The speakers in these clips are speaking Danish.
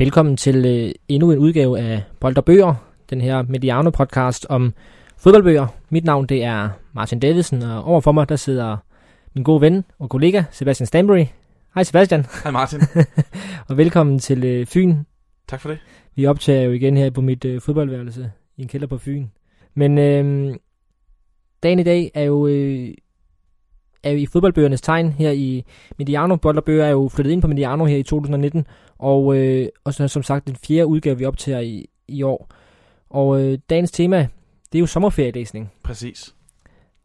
Velkommen til øh, endnu en udgave af Bold og Bøger, den her Mediano podcast om fodboldbøger. Mit navn det er Martin Davidsen, og overfor mig der sidder min gode ven og kollega Sebastian Stanbury. Hej Sebastian, Hej Martin. og velkommen til øh, Fyn. tak for det. Vi optager jo igen her på mit øh, fodboldværelse i en kælder på Fyn. Men øh, dagen i dag er jo, øh, er jo i fodboldbøgernes tegn her i Mediano. Bold og Bøger er jo flyttet ind på Mediano her i 2019, og, øh, og så som sagt den fjerde udgave, vi optager i, i år. Og øh, dagens tema, det er jo sommerferielæsning, Præcis.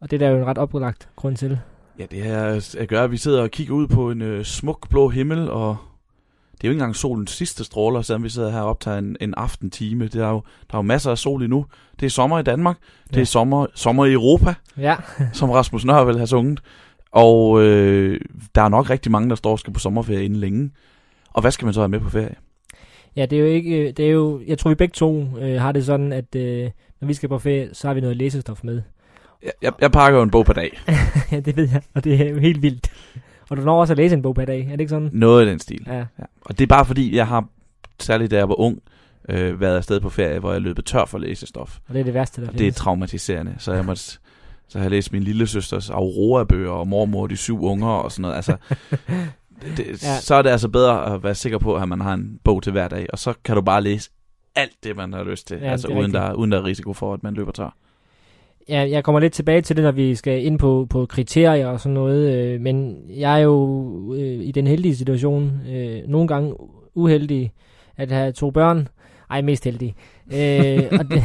og det er der jo en ret oplagt grund til. Ja, det her at gøre, at vi sidder og kigger ud på en øh, smuk blå himmel, og det er jo ikke engang solens sidste stråler, selvom vi sidder her og optager en, en aftentime. Det er jo, der er jo masser af sol endnu. Det er sommer i Danmark. Det Ja. er sommer, sommer i Europa, Ja, som Rasmus Nør vil have sunget. Og øh, der er nok rigtig mange, der står og skal på sommerferie inden længe. Og hvad skal man så have med på ferie? ja det er jo ikke, øh, det er jo, jeg tror vi begge to øh, har det sådan, at øh, når vi skal på ferie, så har vi noget læsestof med. Jeg, jeg, jeg pakker jo en bog per dag. ja, det ved jeg, og det er jo helt vildt. Og du når også at læse en bog per dag, er det ikke sådan? Noget i den stil. Ja, Ja. Og det er bare fordi, jeg har, særligt da jeg var ung, øh, været afsted på ferie, hvor jeg løbet tør for læsestof. og det er det værste, der Og det er traumatiserende. Så jeg måtte, så har jeg læst min lille søsters Aurora-bøger og mormor de syv unger og sådan noget. Altså, det, Ja. Så er det altså bedre at være sikker på, at man har en bog til hver dag. Og så kan du bare læse alt det, man har lyst til. Ja, altså uden rigtigt. der, uden der er risiko for, at man løber tør. Ja, jeg kommer lidt tilbage til det, når vi skal ind på, på kriterier og sådan noget, øh, men jeg er jo øh, i den heldige situation, øh, nogle gange uheldig, at have to børn. Ej, mest heldig. Øh, og det,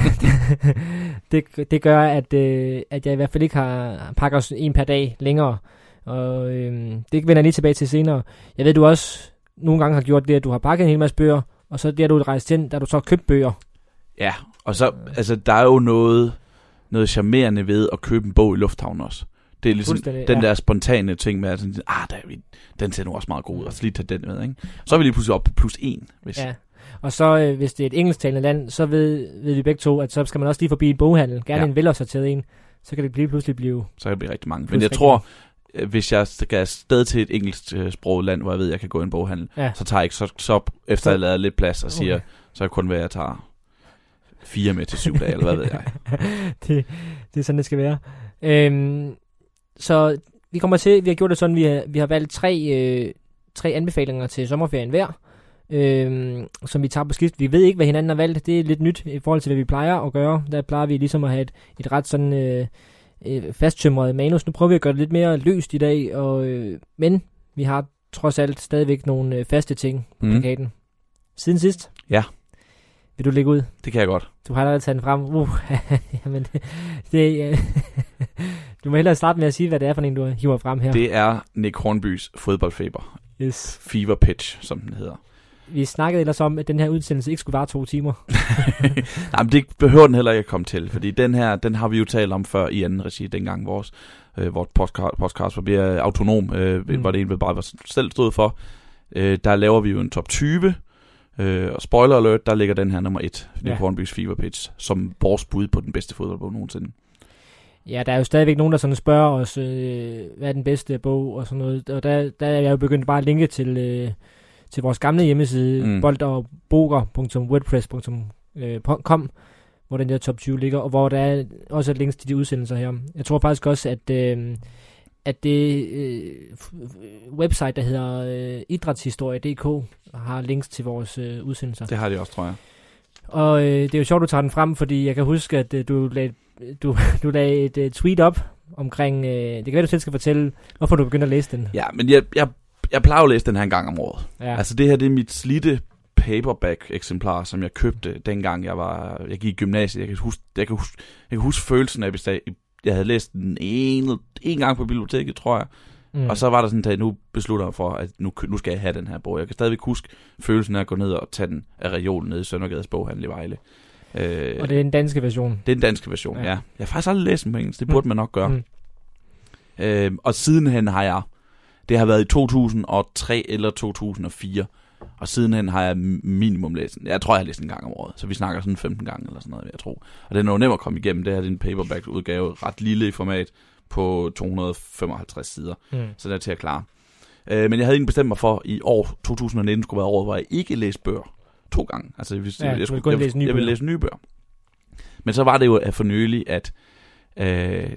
det, det gør, at, øh, at jeg i hvert fald ikke har pakker en per dag længere. Og øh, det vender jeg lige tilbage til senere. Jeg ved, du også nogle gange har gjort det, at du har pakket en hel masse bøger, og så der du er rejst hen, der du så købt bøger. Ja, og så, altså, der er jo noget, noget charmerende ved at købe en bog i lufthavnen også. Det er ligesom den ja. der spontane ting med, at sådan, ah, der er den ser nu også meget god ud, og så lige tage den med, ikke? Så er vi lige pludselig op på plus en, hvis... Ja. Og så, øh, hvis det er et engelsktalende land, så ved, ved vi begge to, at så skal man også lige forbi en boghandel. Gerne ja. En velsorteret en. Så kan det lige pludselig blive... så kan det blive rigtig mange. Men jeg tror, hvis jeg skal afsted til et engelsk øh, land, hvor jeg ved, at jeg kan gå i en boghandel, Ja. så tager jeg ikke så, så efter jeg lavet lidt plads, og siger, Okay. så er det kun hvad jeg tager fire med til syv dage, eller hvad ved jeg. det, det er sådan, det skal være. Øhm, så vi kommer til, vi har gjort det sådan, vi har, vi har valgt tre, øh, tre anbefalinger til sommerferien hver, øhm, som vi tager på skift. Vi ved ikke, hvad hinanden har valgt. Det er lidt nyt i forhold til, hvad vi plejer at gøre. Der plejer vi ligesom at have et, et ret sådan øh, øh, fasttømret manus. Nu prøver vi at gøre det lidt mere løst i dag, og, øh, men vi har trods alt stadigvæk nogle øh, faste ting på Mm. plakaten. Siden sidst? Ja. Vil du lægge ud? Det kan jeg godt. Du har allerede taget den frem. Uh, jamen, det, det, øh, du må hellere starte med at sige, hvad det er for en, du hiver frem her. Det er Nick Hornbys fodboldfeber. Yes. Fever Pitch, som den hedder. Vi snakkede ellers om, at den her udsendelse ikke skulle vare to timer. Nej, men det behøver den heller ikke at komme til, fordi den her, den har vi jo talt om før i anden regi, dengang vores, øh, vores podcast, podcast var mere autonom, øh, Mm. var det en, vi bare var selv stod for. Øh, der laver vi jo en top 20, øh, og spoiler alert, der ligger den her nummer 1, Nick ja. Hornbys Fever Pitch, som vores bud på den bedste fodboldbog nogensinde. Ja, der er jo stadigvæk nogen, der sådan spørger os, øh, hvad er den bedste bog og sådan noget. Og der, der er jeg jo begyndt bare at linke til, øh, til vores gamle hjemmeside, mm. Mm. boldogboger.wordpress.com, hvor den der top 20 ligger, og hvor der er også et links til de udsendelser her. Jeg tror faktisk også, at, øh, at det øh, website, der hedder øh, idrætshistorie.dk, har links til vores øh, udsendelser. Det har de også, tror jeg. Og øh, det er jo sjovt, du tager den frem, fordi jeg kan huske, at øh, du, lagde, du, du lagde et øh, tweet op omkring... Øh, det kan være, du selv skal fortælle, hvorfor du begyndte at læse den. Ja, men jeg, jeg, jeg plejer at læse den her en gang om året. Ja. Altså det her, det er mit slidte paperback-eksemplar, som jeg købte dengang jeg var, jeg gik i gymnasiet. Jeg kan huske, jeg kan huske, jeg kan huske følelsen af, hvis jeg, jeg havde læst den en, en gang på biblioteket, tror jeg. mm. Mm. Og så var der sådan, at nu beslutter jeg for, at nu, nu skal jeg have den her bog. Jeg kan stadigvæk huske følelsen af at gå ned og tage den af reolen nede i Søndergades boghandel i Vejle. Øh, Og det er den danske version. det er den danske version, Ja. ja. Jeg har faktisk aldrig læst den på engelsk, det Mm. burde man nok gøre. Mm. Mm. Øh, og sidenhen har jeg, det har været i 2003 eller 2004, og sidenhen har jeg minimum læst. Jeg tror, jeg har læst en gang om året, så vi snakker sådan 15 gange eller sådan noget, jeg tro. Og den er jo nem at komme igennem. Det her det er en paperback-udgave, ret lille i format, på 255 sider, Mm. så det er til at klare. Øh, men jeg havde egentlig bestemt mig for, at i år 2019 skulle være året, hvor jeg ikke læste bøger. to gange. Altså, hvis, Ja, jeg, skulle, jeg, læse nye jeg vil bøger. læse nye bøger. Men så var det jo for nylig, at øh,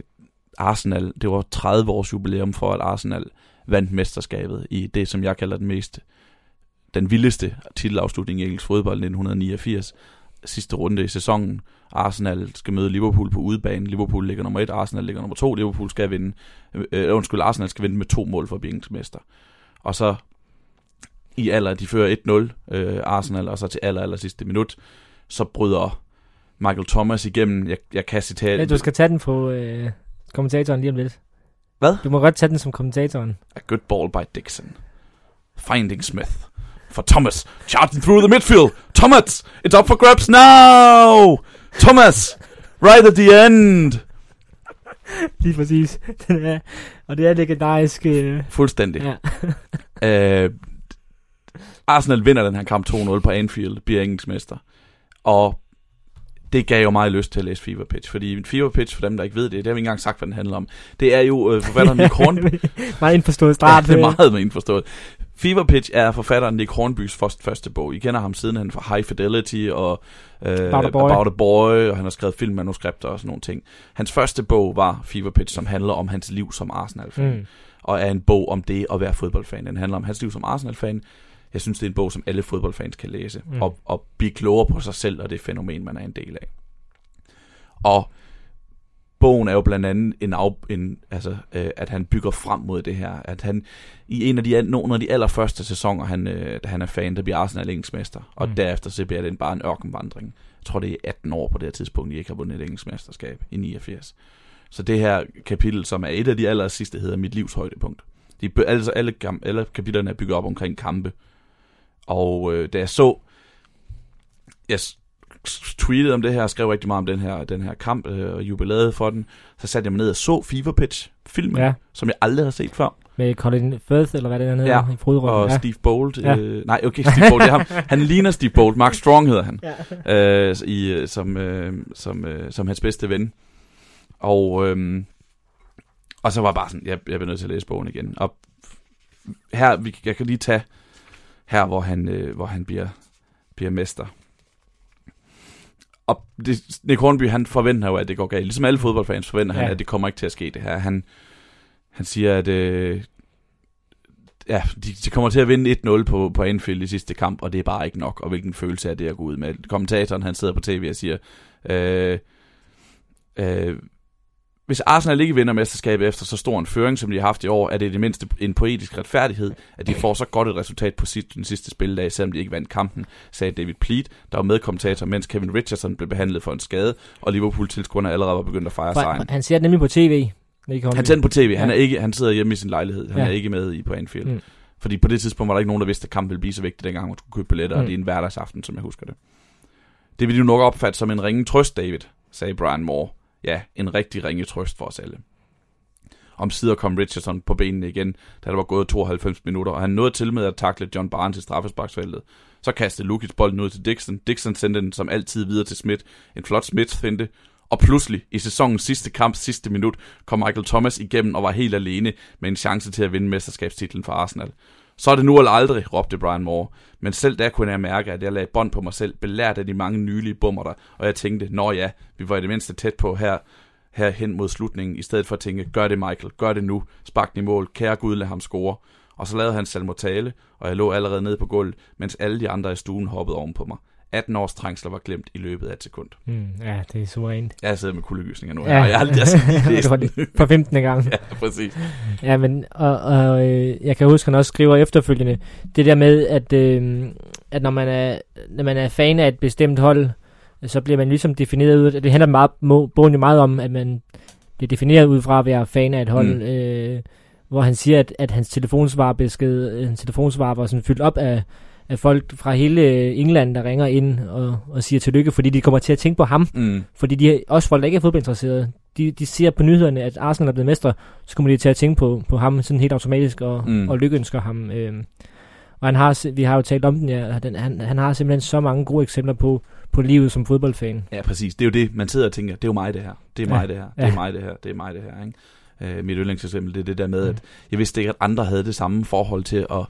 Arsenal, det var 30 års jubilæum for, at Arsenal vandt mesterskabet i det, som jeg kalder den mest, den vildeste titelafslutning i engelsk fodbold 1989. Sidste runde i sæsonen. Arsenal skal møde Liverpool på udebane. Liverpool ligger nummer et, Arsenal ligger nummer to. Liverpool skal vinde, øh, øh undskyld, Arsenal skal vinde med to mål for at blive engelsk mester. Og så i aller, de fører 1-0, øh, Arsenal, og så til aller, aller sidste minut, så bryder Michael Thomas igennem. Jeg, jeg kan citere... Ja, du skal tage den på øh, kommentatoren lige om lidt. Hvad? Du må godt tage den som kommentatoren. A good ball by Dixon. Finding Smith. For Thomas. Charging through the midfield. Thomas! It's up for grabs now! Thomas! Right at the end! Lige præcis. Den er, og det er legendarisk. Øh, Fuldstændig. ja. Øh, Arsenal vinder den her kamp 2-0 på Anfield, bliver engelsk mester. Og det gav jo mig lyst til at læse Fever Pitch, fordi Fever Pitch, for dem der ikke ved det, det har vi ikke engang sagt, hvad den handler om. Det er jo øh, forfatteren Nick Hornby. meget indforstået Ja, start. det er øh. meget indforstået. Fever Pitch er forfatteren Nick Hornbys første, første bog. I kender ham siden han fra High Fidelity og øh, About a Boy. About a Boy, og han har skrevet filmmanuskripter og sådan nogle ting. Hans første bog var Fever Pitch, som handler om hans liv som Arsenal-fan. Mm. Og er en bog om det at være fodboldfan. Den handler om hans liv som Arsenal-fan. Jeg synes, det er en bog, som alle fodboldfans kan læse. Mm. Og, og blive klogere på sig selv og det fænomen, man er en del af. Og bogen er jo blandt andet en, af, en altså, øh, at han bygger frem mod det her. At han i en af de, nogle af de allerførste sæsoner, han, øh, da han er fan, der bliver Arsenal engelsk mester. Og Mm. derefter så bliver det bare en ørkenvandring. Jeg tror, det er 18 år på det her tidspunkt, de ikke har vundet et engelsk mesterskab i 89. Så det her kapitel, som er et af de aller sidste, hedder Mit livs højdepunkt. De, er- altså alle, alle kapitlerne er bygget op omkring kampe. Og øh, da jeg så, jeg tweetede om det her, skrev rigtig meget om den her, den her kamp øh, og jubilæet for den, så satte jeg mig ned og så Fever Pitch filmen, Ja, som jeg aldrig har set før. med Colin Firth, eller hvad det er, han hedder, Ja, i fodrollen. Og ja. Steve Bolt, Ja. øh, nej okay, Steve Bolt, det er ham. Han ligner Steve Bolt, Mark Strong hedder han, Ja. øh, i, øh, som, øh, som, øh, som hans bedste ven. Og, øh, og så var jeg bare sådan, jeg, jeg bliver nødt til at læse bogen igen. Og her, vi, jeg kan lige tage her, hvor han, øh, hvor han bliver, bliver mester. Og det, Nick Hornby, han forventer jo, at det går galt. Ligesom alle fodboldfans forventer ja. Han, at det kommer ikke til at ske det her. Han, han siger, at øh, ja, de, de kommer til at vinde 1-0 på, på Anfield i sidste kamp, og det er bare ikke nok. Og hvilken følelse er det at gå ud med? Kommentatoren, han sidder på tv og siger, øh, øh, hvis Arsenal ikke vinder mesterskabet efter så stor en føring, som de har haft i år, er det i det mindste en poetisk retfærdighed, at de får så godt et resultat på sidste, den sidste spildag, selvom de ikke vandt kampen, sagde David Pleat, der var medkommentator, mens Kevin Richardson blev behandlet for en skade, og Liverpool-tilskuerne allerede var begyndt at fejre sejren. Han ser det nemlig på tv. Han tændte på tv. Han, er ikke, han sidder hjemme i sin lejlighed. Han Ja. er ikke med i på Anfield. Mm. Fordi på det tidspunkt var der ikke nogen, der vidste, at kampen ville blive så vigtig, dengang man skulle købe billetter, mm. Mm. og det er en hverdagsaften, som jeg husker det. Det vil de jo nok opfatte som en ringe trøst, David, sagde Brian Moore. Ja, en rigtig ringe trøst for os alle. Om sider kom Richardson på benene igen, da der var gået 92 minutter, og han nåede til med at takle John Barnes i straffesparksfeltet. Så kastede Lukic bolden ud til Dixon. Dixon sendte den som altid videre til Smith. En flot Smith-finte. Og pludselig, i sæsonens sidste kamp, sidste minut, kom Michael Thomas igennem og var helt alene med en chance til at vinde mesterskabstitlen for Arsenal. Så er det nu eller aldrig, råbte Brian Moore. Men selv der kunne jeg mærke, at jeg lagde bånd på mig selv, belært af de mange nylige bummer der, og jeg tænkte, nå ja, vi var i det mindste tæt på her, her hen mod slutningen, i stedet for at tænke, gør det Michael, gør det nu, spark den i mål, kære Gud, lad ham score. Og så lavede han salmotale, og jeg lå allerede nede på gulvet, mens alle de andre i stuen hoppede oven på mig. 18 års trængsler var glemt i løbet af et sekund. Mm, ja, det er suverænt. Jeg sidder med kuldegysninger nu, Ja. jeg har jeg læst Det den. for 15. gang. Ja, præcis. Ja, men og, og, øh, jeg kan huske, han også skriver efterfølgende, det der med, at, øh, at når, man er, når man er fan af et bestemt hold, så bliver man ligesom defineret ud, det handler meget, må, bogen jo meget om, at man bliver defineret ud fra at være fan af et hold, Mm. mm. øh, hvor han siger, at, at hans telefonsvarbesked, øh, hans telefonsvar var sådan fyldt op af, af folk fra hele England, der ringer ind og, og siger tillykke, fordi de kommer til at tænke på ham. Mm. Fordi de, også folk, der ikke er fodboldinteresserede, de, de ser på nyhederne, at Arsenal er blevet mestre, så kommer de til at tænke på, på ham sådan helt automatisk og, Mm. og lykkeønsker ham. Øhm. Og han har, vi har jo talt om den, ja, den han, han har simpelthen så mange gode eksempler på, på livet som fodboldfan. Ja, præcis. Det er jo det, man sidder og tænker, det er jo mig det her. Det er Ja. mig det her. Det er Ja. mig det her. Det er mig det her. Ikke? Øh, mit yndlingseksempel, det er det der med, Mm. at jeg vidste ikke, at andre havde det samme forhold til at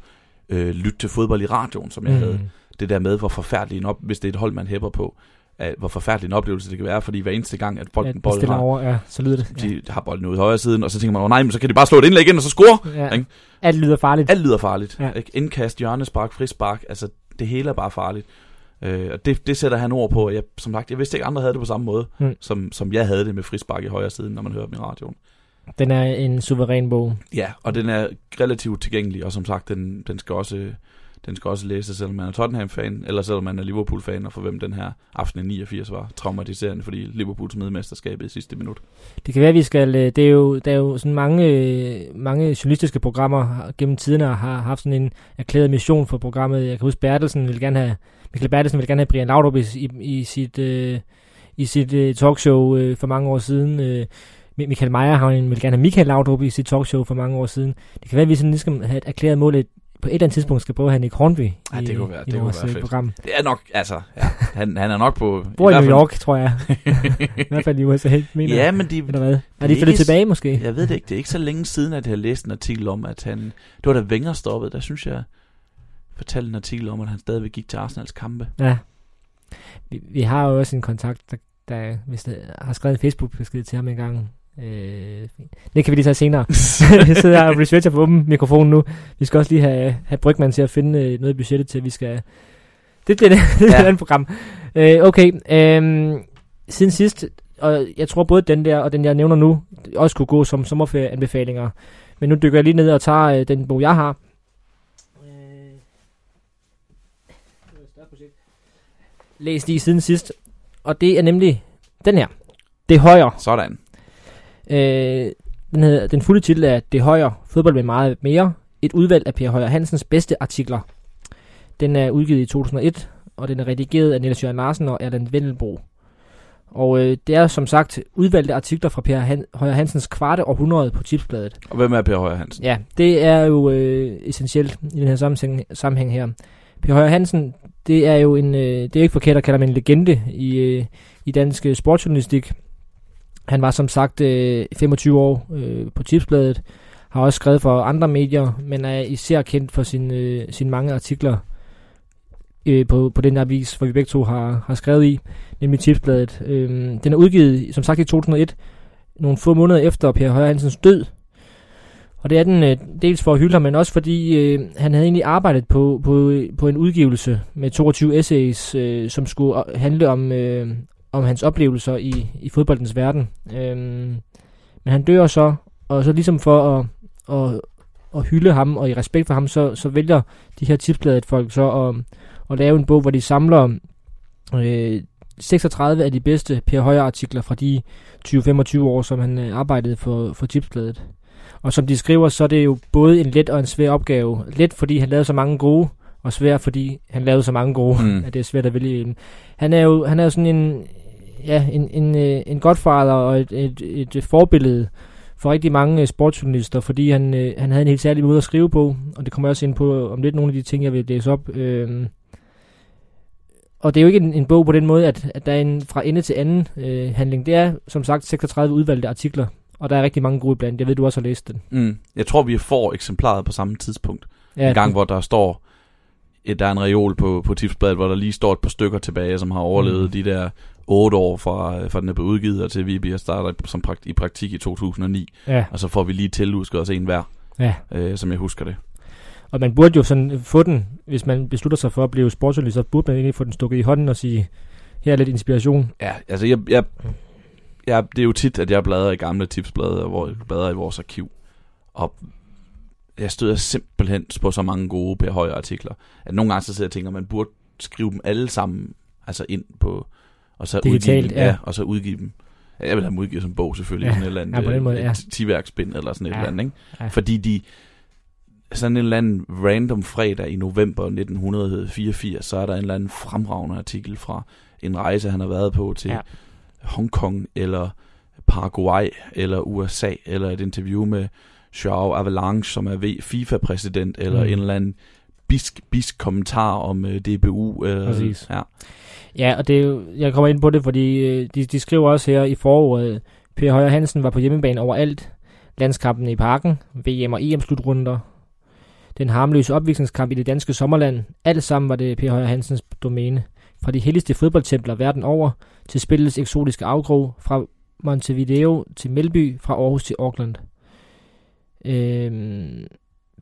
øh, lytte til fodbold i radioen, som jeg mm. havde. det der med, hvor forfærdelig en op, hvis det er et hold, man hæpper på, at, hvor forfærdelig en oplevelse det kan være, fordi hver eneste gang, at bolden, ja, bolden har, over, ja, så lyder det. de har bolden ud i højre siden, og så tænker man, oh, nej, men så kan de bare slå et indlæg ind, og så score. Ja. Ikke? Alt lyder farligt. Alt lyder farligt. Ja. Ja. Ikke? Indkast, hjørnespark, frispark, altså det hele er bare farligt. Øh, og det, det sætter han ord på. Jeg, som sagt, jeg vidste ikke, andre havde det på samme måde, mm. som, som jeg havde det med frispark i højre siden, når man hører dem i radioen. Den er en suveræn bog. Ja, og den er relativt tilgængelig, og som sagt, den, den skal også... Den skal også læses, selvom man er Tottenham-fan, eller selvom man er Liverpool-fan, og for hvem den her aften i 89 var traumatiserende, fordi Liverpool smed mesterskabet i sidste minut. Det kan være, at vi skal... øh, Det er jo, der er jo sådan mange, øh, mange journalistiske programmer gennem tiderne har haft sådan en erklæret mission for programmet. Jeg kan huske, Bertelsen vil gerne have... Michael Bertelsen vil gerne have Brian Laudrup i, i, i sit, øh, i sit øh, talkshow øh, for mange år siden. Øh, Michael Meyer har vil gerne have Michael Laudrup i sit talkshow for mange år siden. Det kan være, at vi sådan lige skal have et erklæret mål, at på et eller andet tidspunkt skal prøve at have Nick Hornby Ja, i, det kunne være- i det kunne vores være øh, program. Det er nok, altså, ja, han, han er nok på... Bor i hvert New York, tror jeg. I hvert fald i USA, mener Ja, men de, Eller hvad? Er de flyttet tilbage, måske? Jeg ved det ikke. Det er ikke så længe siden, at jeg har læst en artikel om, at han... Det var da Wenger stoppede. Der synes jeg fortalte en artikel om, at han stadigvæk gik til Arsenals kampe. Ja. Vi, vi har jo også en kontakt, der, der hvis der, har skrevet en Facebook-besked til ham en gang. Øh, det kan vi lige tage senere. jeg sidder her og researcher på åben mikrofon nu. Vi skal også lige have, have Brygman til at finde øh, noget i budgettet til, at vi skal... Det, det, det, det er Ja. et program. Øh, okay, øh, siden sidst, og jeg tror både den der og den, jeg nævner nu, også kunne gå som sommerferieanbefalinger. Men nu dykker jeg lige ned og tager øh, den bog, jeg har. Øh, Læs lige siden sidst. Og det er nemlig den her. Det højre. Sådan. Øh, den, hedder, den fulde titel er Det højre. Fodbold med meget mere. Et udvalg af Per Højer Hansens bedste artikler. Den er udgivet i 2001, og den er redigeret af Niels Jørgen Larsen og Erland Vendelbro. Og øh, det er som sagt udvalgte artikler fra Per Han- Højer Hansens kvarte århundrede på Tipsbladet. Og hvem er Per Højer Hansen? Ja, det er jo øh, essentielt i den her sammenhæng, sammenhæng her. Per Højer Hansen, det er jo en, øh, det er ikke forkert at kalde ham en legende i, øh, i dansk sportsjournalistik. Han var som sagt øh, 25 år øh, på Tipsbladet, har også skrevet for andre medier, men er især kendt for sine øh, sin mange artikler øh, på, på den avis, hvor vi begge to har, har skrevet i, nemlig Tipsbladet. Øh, den er udgivet, som sagt, i 2001, nogle få måneder efter Per Højer Hansens død, og det er den øh, dels for at hylde ham, men også fordi øh, han havde egentlig arbejdet på, på, øh, på en udgivelse med 22 essays, øh, som skulle øh, handle om, øh, om hans oplevelser i, i fodboldens verden. Øh, men han dør så, og så ligesom for at, at, at hylde ham, og i respekt for ham, så, så vælger de her tipsbladet folk så at, at lave en bog, hvor de samler øh, 36 af de bedste Per Højer artikler fra de 20-25 år, som han øh, arbejdede for, for tipsbladet. Og som de skriver, så er det jo både en let og en svær opgave. Let, fordi han lavede så mange gode, og svær, fordi han lavede så mange gode. Mm. at det er svært at vælge en. Han er jo, han er jo sådan en, ja, en, en, øh, en godfather og et, et, et, forbillede for rigtig mange øh, sportsjournalister, fordi han, øh, han havde en helt særlig måde at skrive på, og det kommer jeg også ind på om lidt nogle af de ting, jeg vil læse op. Øh, og det er jo ikke en, en bog på den måde, at, at der er en fra ende til anden øh, handling. Det er som sagt 36 udvalgte artikler, og der er rigtig mange gode blandt. Jeg ved, du også har læst den. Mm. Jeg tror, vi får eksemplaret på samme tidspunkt. Ja, en gang, det- hvor der står, et, der er en reol på, på tipsbladet, hvor der lige står et par stykker tilbage, som har overlevet mm. de der otte år fra, fra den er blevet udgivet, og til vi bliver startet som prakt, i praktik i 2009. Ja, Og så får vi lige tilhusket os en hver, ja. øh, som jeg husker det. Og man burde jo sådan få den, hvis man beslutter sig for at blive sportsjournalist, så burde man egentlig få den stukket i hånden og sige, her er lidt inspiration. Ja, altså jeg, jeg, jeg, det er jo tit, at jeg bladrer i gamle tipsblade, hvor jeg bladrer i vores arkiv. Og jeg støder simpelthen på så mange gode Per Højer artikler, at nogle gange så sidder jeg og tænker, at man burde skrive dem alle sammen altså ind på, og så Digitalt, udgive dem, ja. og så udgive dem. Jeg vil have dem udgivet som bog selvfølgelig, Ja, ja, sådan et eller andet, ja, på den måde, øh, ja. et tiværksbind eller sådan et Ja, eller andet, ikke? ja. Fordi de, sådan en eller anden random fredag i november 1984, så er der en eller anden fremragende artikel fra en rejse, han har været på til Ja. ja. Hongkong, eller Paraguay, eller USA, eller et interview med Joao Avalanche, som er FIFA-præsident, eller Mm. mm. en eller anden bisk, bisk kommentar om uh, DBU. Uh, Præcis. Ja. Ja, og det er jo, jeg kommer ind på det, fordi øh, de, de skriver også her i foråret, Per Højer Hansen var på hjemmebane overalt. Landskampen i parken, VM og EM-slutrunder. den harmløse opvisningskamp i det danske sommerland. Alt sammen var det Per Højer Hansens domæne. Fra de helligste fodboldtempler verden over, til spillets eksotiske afgrov, fra Montevideo til Melby, fra Aarhus til Auckland. Øhm,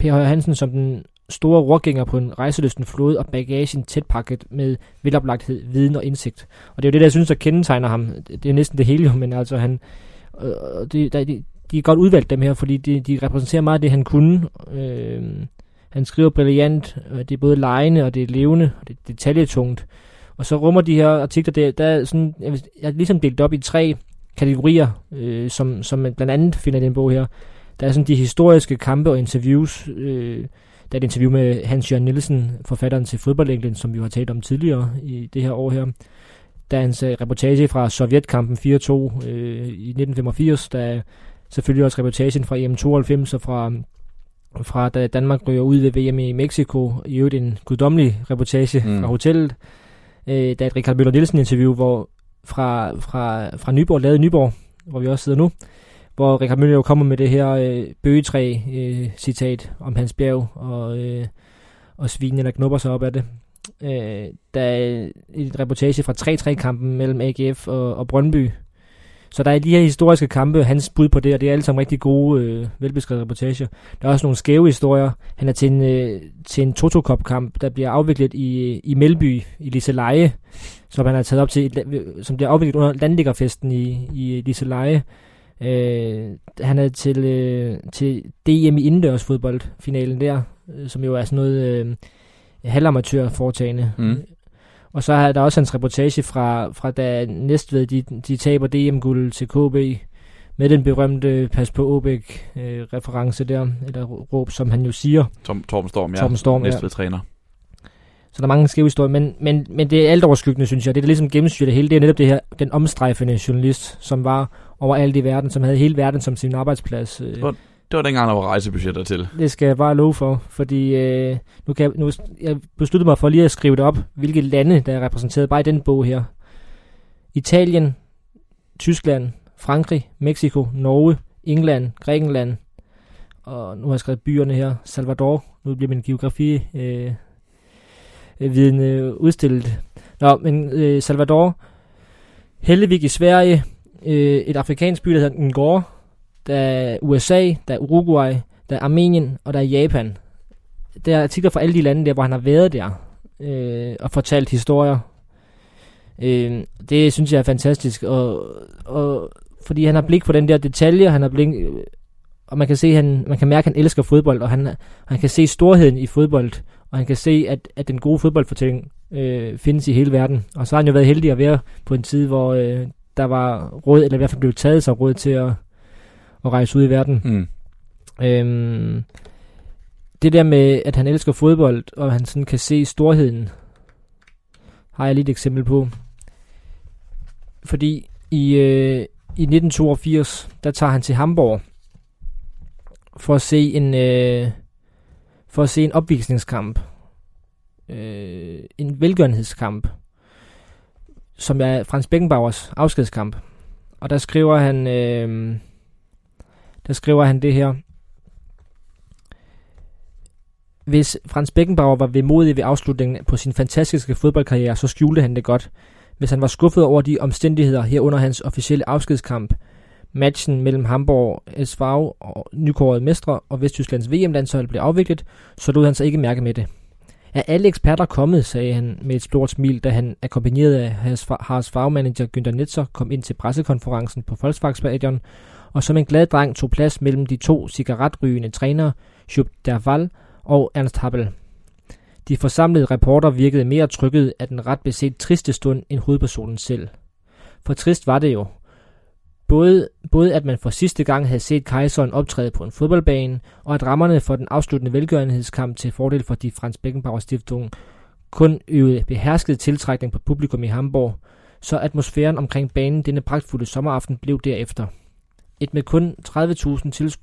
per Højer Hansen som den store rorgænger på en rejseløsten flåde og bagagen tæt pakket med veloplagthed, viden og indsigt. Og det er jo det, der jeg synes, der kendetegner ham. Det er næsten det hele, men altså han... Øh, det, der, de, de er godt udvalgt dem her, fordi de, de repræsenterer meget af det, han kunne. Øh, han skriver brilliant, det er både lejende og det er levende, og det er detaljetungt. Og så rummer de her artikler, der, der er sådan, jeg, jeg er ligesom delt op i tre kategorier, øh, som, som man blandt andet finder i den bog her. Der er sådan de historiske kampe og interviews. Øh, der er et interview med Hans Jørgen Nielsen, forfatteren til fodboldenglen, som vi har talt om tidligere i det her år her. Der er hans øh, reportage fra Sovjetkampen 4-2 øh, i 1985. Der er selvfølgelig også reportagen fra EM92 og fra fra da Danmark ryger ud ved VM i Mexico. I øvrigt en guddommelig reportage mm. fra hotellet. Øh, der er et Richard Møller Nielsen interview hvor fra, fra, fra Nyborg, lavet Nyborg, hvor vi også sidder nu, hvor Richard Møller jo kommer med det her øh, bøgetræ-citat øh, om Hans Bjerg, og, øh, og svinene, der knupper sig op af det. Øh, der er et reportage fra 3-3-kampen mellem AGF og, og Brøndby, så der er de her historiske kampe, hans bud på det, og det er alle sammen rigtig gode, øh, velbeskrevede reportager. Der er også nogle skæve historier. Han er til en, øh, til en toto kamp der bliver afviklet i, øh, i Melby, i Liseleje, som han har taget op til, som bliver afviklet under landliggerfesten i, i Liseleje. Øh, han er til, øh, til DM i indendørsfodboldfinalen der, øh, som jo er sådan noget øh, halvamatør foretagende. Mm. Og så er der også hans reportage fra, fra da Næstved, de, de taber DM-guld til KB, med den berømte pas på Åbæk øh, reference der, eller råb, som han jo siger. Tom, Torben Storm, ja. Torben Storm, Næstved ja. træner. Så der er mange skæve historier, men, men, men det er alt overskyggende, synes jeg. Det, der ligesom gennemsyrer det hele, det er netop det her, den omstrejfende journalist, som var overalt i verden, som havde hele verden som sin arbejdsplads. Øh. Det var, det var dengang, der var rejsebudgetter til. Det skal jeg bare love for, fordi øh, nu kan jeg, nu, jeg besluttede mig for lige at skrive det op, hvilke lande, der er repræsenteret bare i den bog her. Italien, Tyskland, Frankrig, Mexico, Norge, England, Grækenland, og nu har jeg skrevet byerne her, Salvador, nu bliver min geografi øh, viden øh, udstillet. Nå, men øh, Salvador, Hellevik i Sverige, øh, et afrikansk by, der hedder Ngor, der er USA, der er Uruguay, der er Armenien, og der er Japan. Der er artikler fra alle de lande der, hvor han har været der, øh, og fortalt historier. Øh, det synes jeg er fantastisk, og, og fordi han har blik for den der detalje, han har blik, øh, og man kan se, han, man kan mærke, at han elsker fodbold, og han, han kan se storheden i fodbold, og han kan se, at, at den gode fodboldfortælling øh, findes i hele verden. Og så har han jo været heldig at være på en tid, hvor øh, der var råd, eller i hvert fald blev taget sig råd til at, at rejse ud i verden. Mm. Øhm, det der med, at han elsker fodbold, og han sådan kan se storheden, har jeg lige et eksempel på. Fordi i, øh, i 1982, der tager han til Hamburg for at se en øh, for at se en opvisningskamp. Øh, en velgørenhedskamp, som er Frans Beckenbauers afskedskamp. Og der skriver han øh, der skriver han det her. Hvis Frans Beckenbauer var vemodig ved afslutningen på sin fantastiske fodboldkarriere, så skjulte han det godt. Hvis han var skuffet over de omstændigheder herunder hans officielle afskedskamp, matchen mellem Hamburg, SV og nykårede mestre og Vesttysklands VM-landshold blev afviklet, så lod han sig ikke mærke med det. Er alle eksperter kommet, sagde han med et stort smil, da han akkompagneret af hans fagmanager Günther Netzer kom ind til pressekonferencen på Volkswagen og som en glad dreng tog plads mellem de to cigaretrygende trænere, Schub Derval og Ernst Happel. De forsamlede reporter virkede mere trykket af den ret beset triste stund end hovedpersonen selv. For trist var det jo. Både, både at man for sidste gang havde set kejseren optræde på en fodboldbane, og at rammerne for den afsluttende velgørenhedskamp til fordel for de Frans Beckenbauer Stiftung kun øvede behersket tiltrækning på publikum i Hamburg, så atmosfæren omkring banen denne pragtfulde sommeraften blev derefter – et med kun 30.000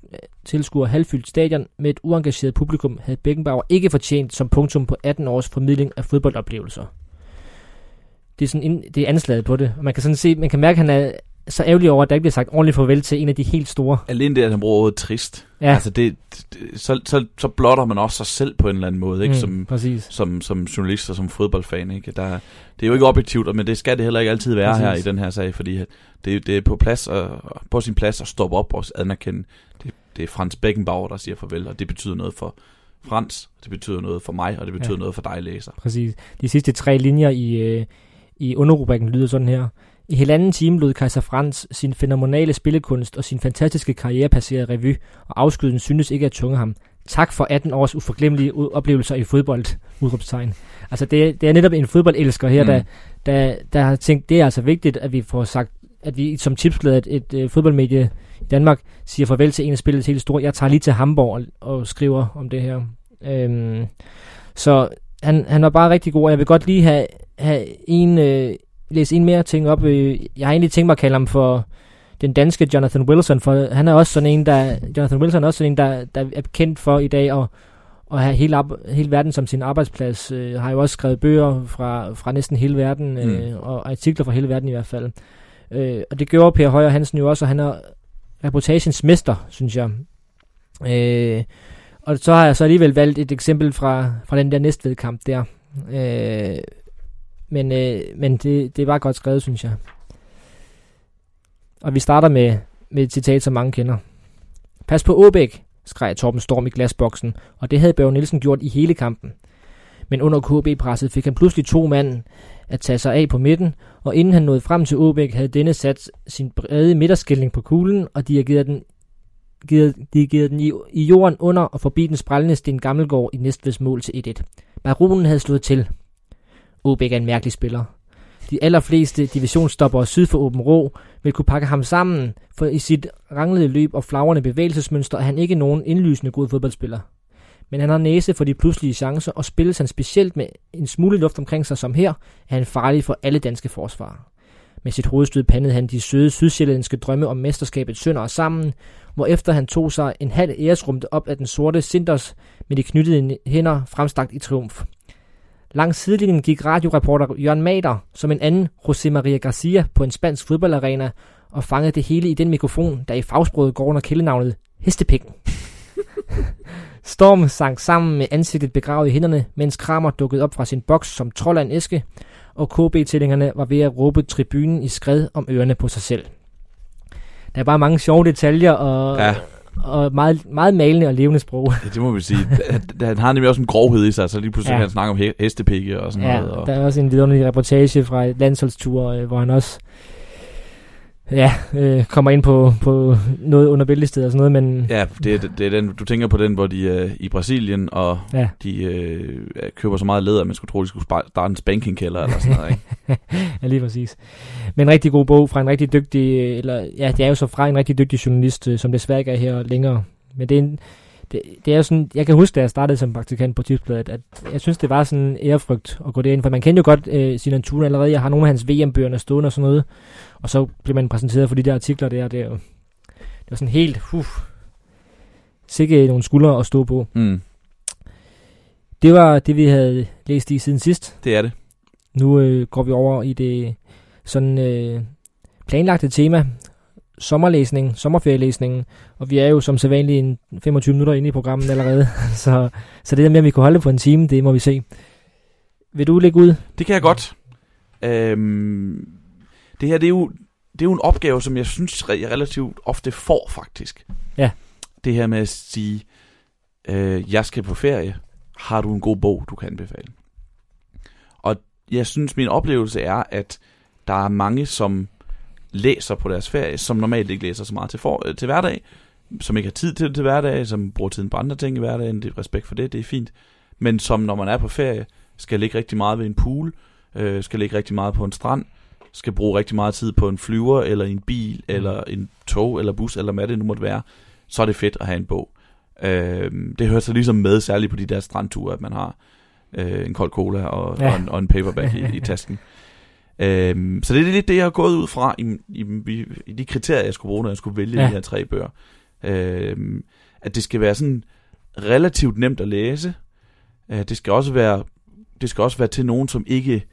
tilskuere halvfyldt stadion med et uengageret publikum havde Beckenbauer ikke fortjent som punktum på 18 års formidling af fodboldoplevelser. Det er, sådan, det er anslaget på det, og man kan sådan se, man kan mærke, at han er, så ærgerlig over, at der ikke bliver sagt ordentligt farvel til en af de helt store. Alene det, at han bruger ordet trist. Ja. Altså, det, det, så, så, så blotter man også sig selv på en eller anden måde, ikke? Mm, Som, præcis. som, som journalist og som fodboldfan. Ikke? Der, det er jo ikke objektivt, men det skal det heller ikke altid være Præcis. her i den her sag, fordi det, det er på, plads og, på sin plads at stoppe op og anerkende. Det, det er Frans Beckenbauer, der siger farvel, og det betyder noget for Frans, det betyder noget for mig, og det betyder ja. noget for dig, læser. Præcis. De sidste tre linjer i, øh, i underrubrikken lyder sådan her. I halvanden time lod Kaiser Franz sin fænomenale spillekunst og sin fantastiske karriere passere revy, og afskyden synes ikke at tunge ham. Tak for 18 års uforglemmelige oplevelser i fodbold, udråbstegn. Altså det, det er netop en fodboldelsker her, mm. der, der, der har tænkt, det er altså vigtigt, at vi får sagt, at vi som tipsblad, et, et, et fodboldmedie i Danmark, siger farvel til en af spillets helt store. Jeg tager lige til Hamburg og, og skriver om det her. Øhm, så han, han var bare rigtig god, og jeg vil godt lige have, have en, øh, læse en mere ting op. Øh, jeg har egentlig tænkt mig at kalde ham for den danske Jonathan Wilson, for han er også sådan en, der, Jonathan Wilson er også sådan en, der, der er kendt for i dag at, at have hele, op, hele verden som sin arbejdsplads. Øh, har jo også skrevet bøger fra, fra næsten hele verden, øh, Mm. og artikler fra hele verden i hvert fald. Øh, og det gjorde Per Højer Hansen jo også, og han er reportagens mester, synes jeg. Øh, og så har jeg så alligevel valgt et eksempel fra, fra den der næstvedkamp der. Øh, men øh, men det, det var godt skrevet, synes jeg. Og vi starter med, med et citat, som mange kender. Pas på Åbæk, skreg Torben Storm i glasboksen, og det havde Børge Nielsen gjort i hele kampen. Men under KB-presset fik han pludselig to mand at tage sig af på midten, og inden han nåede frem til Åbæk, havde denne sat sin brede midterskilling på kuglen og dirigeret den, givet, dirigeret den i, i jorden under og forbi den sprællende Sten Gammelgaard i Næstveds mål til 1-1. Baronen havde slået til. Åbæk er en mærkelig spiller. De allerfleste divisionsstoppere syd for Åben Rå vil kunne pakke ham sammen, for i sit ranglede løb og flagrende bevægelsesmønster er han ikke nogen indlysende god fodboldspiller. Men han har næse for de pludselige chancer, og spilles han specielt med en smule luft omkring sig som her, er han farlig for alle danske forsvarer. Med sit hovedstød pandede han de søde sydsjællandske drømme om mesterskabet sønder og sammen, hvorefter han tog sig en halv æresrumte op af den sorte Sinders med de knyttede hænder fremstakt i triumf. Langs sidelinjen gik radioreporter Jørgen Mader som en anden José Maria Garcia på en spansk fodboldarena og fangede det hele i den mikrofon, der i fagsproget går under kældenavnet Hestepikken. Storm sank sammen med ansigtet begravet i hænderne, mens Kramer dukkede op fra sin boks som trold af en æske, og KB-tillingerne var ved at råbe tribunen i skred om ørerne på sig selv. Der er bare mange sjove detaljer og, Ja og meget, meget malende og levende sprog. Ja, det må vi sige. Han- Han har nemlig også en grovhed i sig, så lige pludselig Ja. han snakke om he- hestepikke og sådan Ja, noget. Og, der er også en vidunderlig reportage fra et landsholdstur, øh, hvor han også ja, øh, kommer ind på, på noget under bæltestedet og sådan noget, men Ja, det, er- det er den, du tænker på den, hvor de er i Brasilien, og ja, de øh, køber så meget læder, at man skulle tro, de skulle starte en spankingkælder eller sådan noget. Ikke? ja, lige præcis. Men en rigtig god bog fra en rigtig dygtig, øh, eller ja, det er jo så fra en rigtig dygtig journalist, øh, som desværre ikke er her længere. Men det er en, det, det er jo sådan, jeg kan huske, da jeg startede som praktikant på Tipsbladet, at jeg synes, det var sådan en ærefrygt at gå derind, for man kender jo godt øh, Sinan Thune allerede. Jeg har nogle af hans VM-bøgerne stående og sådan noget, og så bliver man præsenteret for de der artikler der, det er jo, det var sådan helt, uh, sikke nogle skuldre at stå på. Mm, Det var det, vi havde læst i siden sidst. det er det. Nu øh, går vi over i det sådan øh, planlagte tema, sommerlæsning, sommerferielæsningen, og vi er jo som sædvanligt en 25 minutter inde i programmet allerede, så, så det der med, at vi kunne holde på en time, det må vi se. Vil du lægge ud? Det kan jeg godt. Øhm, det her, det er, jo, det er jo en opgave, som jeg synes, jeg relativt ofte får, faktisk. Ja. Det her med at sige, øh, jeg skal på ferie. Har du en god bog, du kan anbefale? Og jeg synes, min oplevelse er, at der er mange, som læser på deres ferie, som normalt ikke læser så meget til, for, øh, til hverdag, som ikke har tid til det til hverdag, som bruger tiden på andre ting i hverdagen. Det er respekt for det, det er fint. Men som, når man er på ferie, skal ligge rigtig meget ved en pool, øh, skal ligge rigtig meget på en strand, skal bruge rigtig meget tid på en flyver, eller en bil, mm. eller en tog, eller bus, eller hvad det nu måtte være, så er det fedt at have en bog. Øh, det hører så ligesom med, særligt på de der strandture, at man har øh, en kold cola og, Ja. og, en, og en paperback i, i tasken. Øh, så det er lidt det, jeg har gået ud fra i, i, i, de kriterier, jeg skulle bruge, når jeg skulle vælge Ja. de her tre bøger. Øh, at det skal være sådan relativt nemt at læse. Øh, det skal også være det skal også være til nogen, som ikke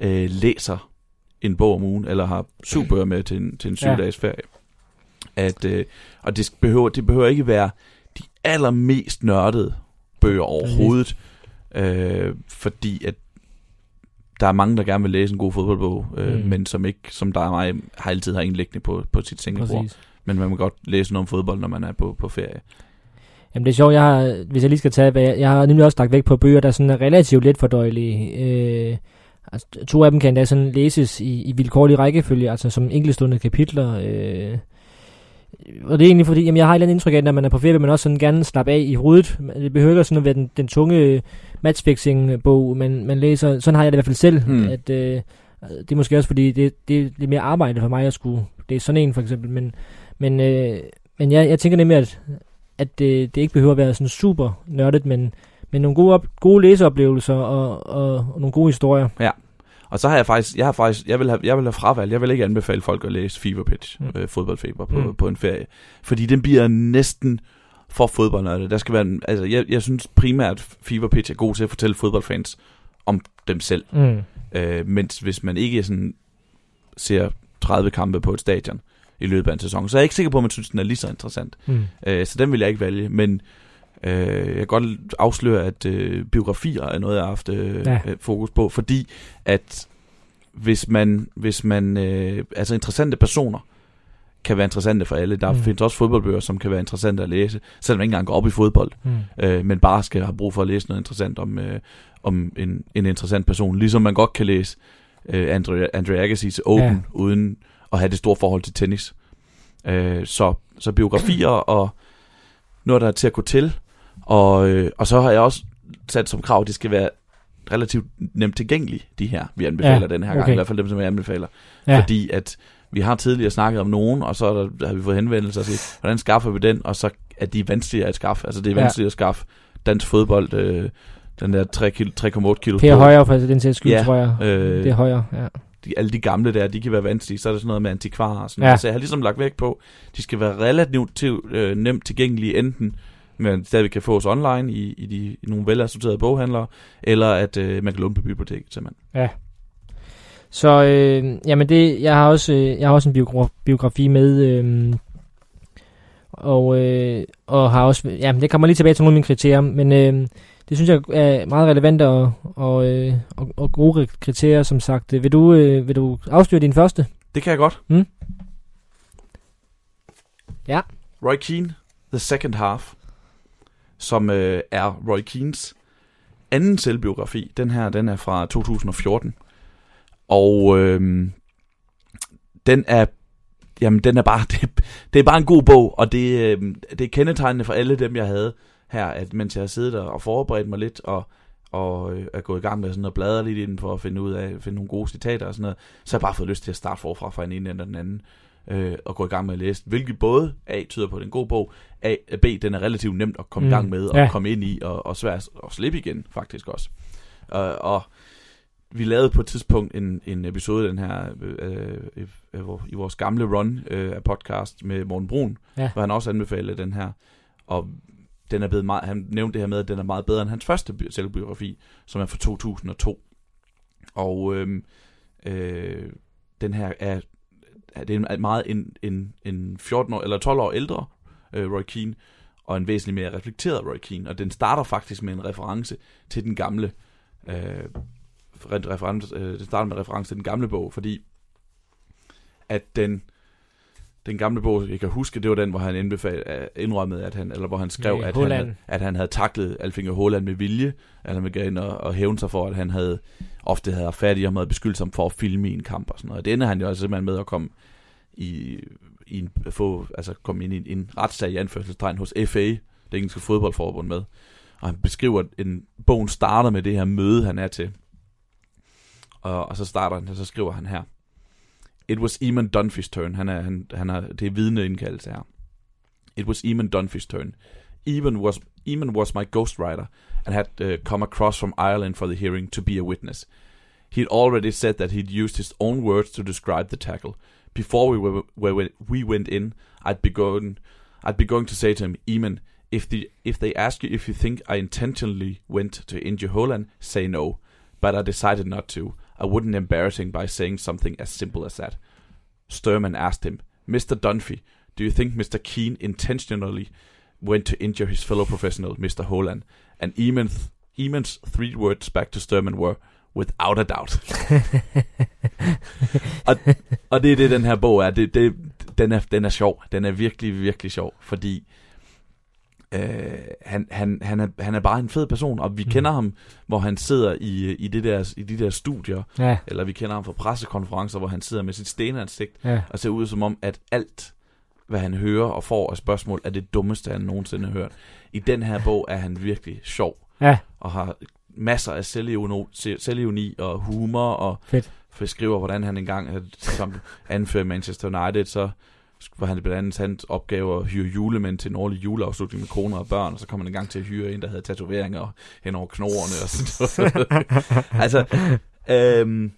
øh, læser en bog om ugen, eller har syv bøger med til en, til en syv Ja. dages ferie. At, øh, og det behøver, det behøver ikke være de allermest nørdede bøger overhovedet, øh, fordi at der er mange, der gerne vil læse en god fodboldbog, øh, Mm. men som ikke, som der er mig, har altid har en liggende på, på sit sengebord. Men man må godt læse noget om fodbold, når man er på, på ferie. Jamen det er sjovt, jeg har, hvis jeg lige skal tage, jeg har nemlig også lagt væk på bøger, der sådan er relativt let fordøjelige. Øh, altså, to af dem kan da sådan læses i, i vilkårlig rækkefølge, altså som enkeltstående kapitler. Øh, og det er egentlig fordi, jamen jeg har et eller andet indtryk af, at når man er på ferie, vil man også sådan gerne slappe af i hovedet. Det behøver ikke sådan at være den, den tunge matchfixing-bog, man, man læser. Sådan har jeg det i hvert fald selv, Hmm. at øh, det er måske også fordi, det, det er lidt mere arbejde for mig at skulle, det er sådan en for eksempel, men, men, øh, men jeg, jeg tænker nemlig, at, at det, det ikke behøver at være sådan super nørdet, men, men nogle gode, op, gode læseoplevelser og, og, og nogle gode historier. Og så har jeg faktisk, jeg har faktisk, jeg vil have, jeg vil have fravalgt, jeg vil ikke anbefale folk at læse Fever Pitch, Mm. øh, fodboldfeber på, Mm. mm. på en ferie. Fordi den bliver næsten for fodboldnørdet. Der skal være, en- altså jeg, jeg synes primært Fever Pitch er god til at fortælle fodboldfans om dem selv. Mm. Øh, mens hvis man ikke sådan ser 30 kampe på et stadion i løbet af en sæson, så er jeg ikke sikker på, at man synes, den er lige så interessant. Mm. Øh, så den vil jeg ikke vælge, men øh, jeg kan godt afsløre, at øh, biografier er noget, jeg har haft øh, Ja. ja. fokus på, fordi at hvis man, hvis man øh, altså interessante personer kan være interessante for alle. Der Mm. findes også fodboldbøger, som kan være interessante at læse, selvom man ikke engang går op i fodbold, Mm. øh, men bare skal have brug for at læse noget interessant om, øh, om en, en interessant person. Ligesom man godt kan læse øh, Andre, Andre Agassi's Open, ja. uden at have det store forhold til tennis. Øh, så, så biografier og noget, der er til at gå til. Og, øh, og så har jeg også sat som krav, at det skal være relativt nemt tilgængelige, de her, vi anbefaler Ja, ja, den her gang. okay. I hvert fald dem, som jeg anbefaler. Ja. Ja. Fordi at vi har tidligere snakket om nogen, og så er der, har vi fået henvendelser og sige, hvordan skaffer vi den? Og så er de vanskeligere at skaffe. Altså det er Ja. vanskeligt at skaffe dansk fodbold, øh, den der 3 kilo, 3,8 kilo. Per højere for den sags skyld, Ja, tror jeg. øh, det er højere, ja. de, alle de gamle der, de kan være vanskelige. Så er der sådan noget med antikvarer og sådan Ja. noget. Så jeg har ligesom lagt vægt på, de skal være relativt til, øh, nemt tilgængelige, enten men stadigvæk kan fås online i, i, de, i nogle velassorterede boghandlere, eller at øh, man kan låne på biblioteket simpelthen. Så øh, jamen det, jeg har også, øh, jeg har også en biogra- biografi med, øh, og, øh, og har også, ja, det kommer lige tilbage til nogle af mine kriterier, men øh, det synes jeg er meget relevant og, og, øh, og, og gode kriterier, som sagt. Vil du, øh, vil du afsløre din første? Det kan jeg godt. Mm. Ja. Roy Keane, The Second Half, som øh, er Roy Keanes anden selvbiografi. Den her, den er fra 2014. Og øh, den er jamen den er bare det, det er bare en god bog, og det, øh, det er kendetegnende for alle dem jeg havde her, at mens jeg har siddet der og forberedt mig lidt og og øh, er gået i gang med sådan at bladre lidt i den for at finde ud af finde nogle gode citater og sådan noget, så har jeg bare fået lyst til at starte forfra fra en ende eller den anden øh, og gå i gang med at læse, hvilket både A tyder på, at det er en god bog, A, B, den er relativt nemt at komme Mm, i gang med og ja. komme ind i, og, og svært at slippe igen, faktisk også. Og, og vi lavede på et tidspunkt en, en episode den her øh, i, i, i vores gamle run øh, af podcast med Morten Brun, Ja. hvor han også anbefalede den her, og den er blevet meget, han nævnte det her med, at den er meget bedre end hans første bi- selvbiografi, som er fra 2002. Og øh, øh, den her er, er det er en meget en, en, en 14 år, eller 12 år ældre øh, Roy Keane, og en væsentligt mere reflekteret Roy Keane, og den starter faktisk med en reference til den gamle øh, re- reference, øh, det starter med reference til den gamle bog, fordi at den den gamle bog, jeg kan huske, det var den, hvor han øh, indrømmede, at han, eller hvor han skrev, at han, at han havde taklet Alfinger Håland med vilje, at han ville gå ind og, og hævne sig for, at han havde ofte havde fat i ham og havde beskyldt ham for at filme i en kamp og sådan noget. Det ender han jo også simpelthen med at komme i, i en, få, altså komme ind i en, en retssag i anførselstegn hos FA, det engelske fodboldforbund med. Og han beskriver, at en, bogen starter med det her møde, han er til. Og, og så starter han, og så skriver han her. It was Eamon Dunphy's turn. Han er, han, han er, det er vidneindkaldelse her. It was Eamon Dunphy's turn. Eamon was, Eamon was my ghostwriter and had uh, come across from Ireland for the hearing to be a witness. He'd already said that he'd used his own words to describe the tackle. Before we were, we went in, I'd be going, I'd be going to say to him, Eamon, if the if they ask you if you think I intentionally went to injure Holland, say no. But I decided not to. I wouldn't embarrass him by saying something as simple as that. Sturman asked him, Mr. Dunphy, do you think Mr. Keane intentionally went to injure his fellow professional, Mr. Holland? And Eamon's, Eamon's three words back to Sturman were, without a doubt. og, og det er det, den her bog er. Det, det, den, er den er sjov. Den er virkelig, virkelig sjov, fordi øh, han, han, han, er, han er bare en fed person, og vi mm. kender ham, hvor han sidder i, i, det der, i de der studier, Ja, eller vi kender ham fra pressekonferencer, hvor han sidder med sit stenansigt, ja. og ser ud som om, at alt, hvad han hører og får af spørgsmål, er det dummeste, han nogensinde har hørt. I den her bog er han virkelig sjov, Ja, og har masser af selvironi, og humor, og fedt. beskriver, hvordan han engang som anfører Manchester United, så var han blandt andet hans opgave at hyre julemænd til en årlig juleafslutning med koner og børn, og så kom han en gang til at hyre en, der havde tatoveringer hen over knorene og sådan noget. altså, øhm,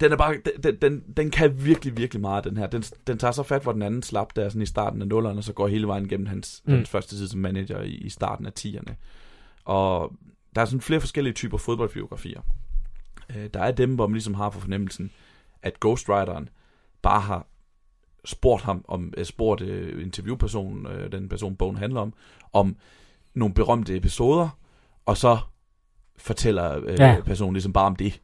den er bare, den, den, den kan virkelig, virkelig meget, den her. Den, den tager så fat, hvor den anden slap der sådan i starten af nullerne, og så går hele vejen gennem hans, Mm. hans første tid som manager i, i starten af 10'erne. Og der er sådan flere forskellige typer fodboldbiografier. Øh, der er dem, hvor man ligesom har for fornemmelsen, at ghostwriteren bare har spurgt ham om, øh, spurgt øh, interviewpersonen, øh, den person bogen handler om, om nogle berømte episoder, og så fortæller øh, Ja. personen ligesom bare om det,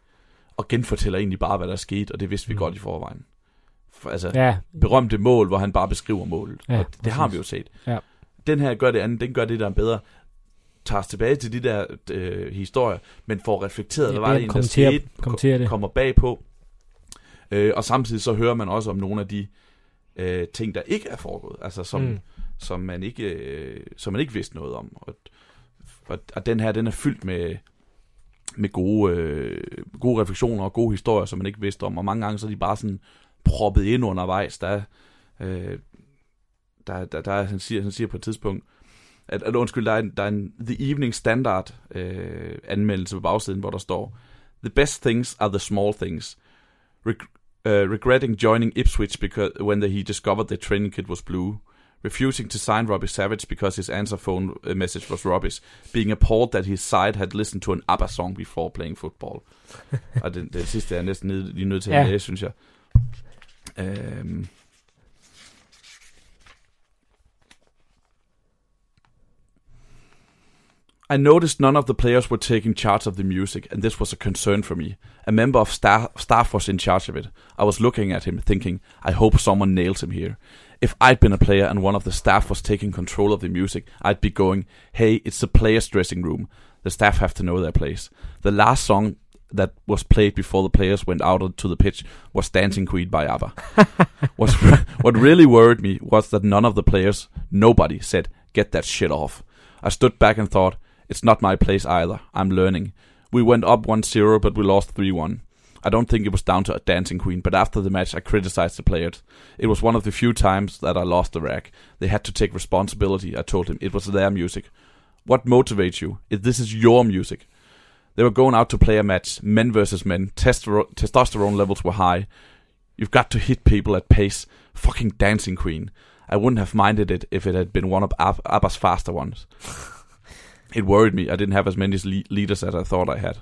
og genfortæller egentlig bare, hvad der er sket, og det vidste vi Mm. godt i forvejen. For, altså, Ja, berømte mål, hvor han bare beskriver målet. Ja, og det har præcis. vi jo set. Ja. Den her gør det andet, den gør det, der er bedre. Tager os tilbage til de der øh, historier, men får reflekteret, hvad var det egentlig, der skete, det. kommer bagpå. Øh, og samtidig så hører man også om nogle af de øh, ting, der ikke er foregået, altså som, Mm. som, man, ikke, øh, som man ikke vidste noget om. Og, og, og den her, den er fyldt med, med gode, øh, gode refleksioner og gode historier, som man ikke vidste om. Og mange gange så er de bare sådan proppet ind undervejs. Der, er, øh, der, der, der er, han, siger, han siger på et tidspunkt, at, at undskyld, der er en, der er en The Evening Standard øh, anmeldelse på bagsiden, hvor der står, The best things are the small things. Reg- uh, regretting joining Ipswich because when the, he discovered the training kit was blue. Refusing to sign Robbie Savage because his answer phone uh, message was rubbish. Being appalled that his side had listened to an ABBA song before playing football. Og det, det sidste er næsten lige nødt til at Ja. læse, synes jeg. Øhm. I noticed none of the players were taking charge of the music, and this was a concern for me. A member of staff, staff was in charge of it. I was looking at him, thinking, I hope someone nails him here. If I'd been a player and one of the staff was taking control of the music, I'd be going, hey, it's the players' dressing room. The staff have to know their place. The last song that was played before the players went out onto the pitch was Dancing Queen by ABBA. what, what really worried me was that none of the players, nobody, said, get that shit off. I stood back and thought, it's not my place either. I'm learning. We went up 1 0, but we lost 3 1. I don't think it was down to a dancing queen, but after the match, I criticized the players. It was one of the few times that I lost the rag. They had to take responsibility. I told him it was their music. What motivates you? If this is your music. They were going out to play a match, men versus men. Testosterone levels were high. You've got to hit people at pace. Fucking dancing queen. I wouldn't have minded it if it had been one of Ab- ABBA's faster ones. It worried me. I didn't have as many le- leaders as I thought I had.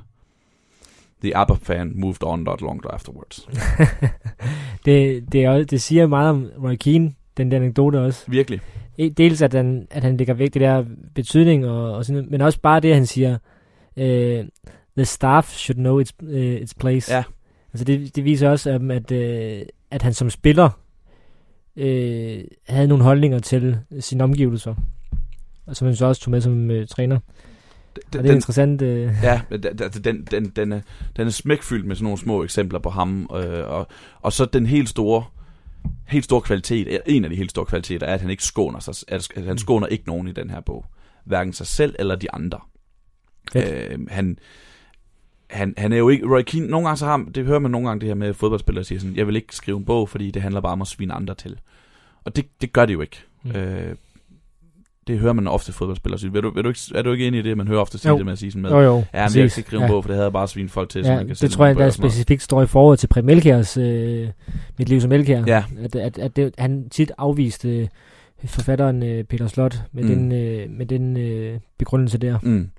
The ABBA fan moved on not long afterwards. det, det, er, det siger meget om Roy Keane, den der anekdote også. Virkelig. E- Dels at han, at han lægger væk det der betydning, og, og sådan, men også bare det, han siger, øh, the staff should know its, øh, its place. Ja. Altså det, det viser også, um, at, øh, at han som spiller øh, havde nogle holdninger til sine omgivelser, som han så også tog med som øh, træner. Den, Og det er interessant. Øh, Ja, men den, den, den, er, den er smækfyldt med sådan nogle små eksempler på ham. Øh, og, og så den helt store, helt store kvalitet, en af de helt store kvaliteter, er, at han ikke skåner sig. At Mm. han skåner ikke nogen i den her bog. Hverken sig selv eller de andre. Fedt. Øh, han, han, han er jo ikke... Roy Keane, nogle gange så har det hører man nogle gange det her med fodboldspillere siger sådan, jeg vil ikke skrive en bog, fordi det handler bare om at svine andre til. Og det, det gør det jo ikke. Mm. Mm. Øh, det hører man ofte fodboldspillere sige. Vil du, vil du ikke, er du ikke enig i det, man hører ofte sige Jo. det med at sige sådan med, jo, jo, Ja, men jeg kan skrive en bog, for det havde jeg bare svin folk til, så Ja, man kan det tror jeg, der specifikt står i forhold til Elkjærs øh, Mit liv som Elkjær. Ja. At, at, at det, han tit afviste øh, forfatteren øh, Peter Slot med Mm. den, øh, med den øh, begrundelse der. Mm.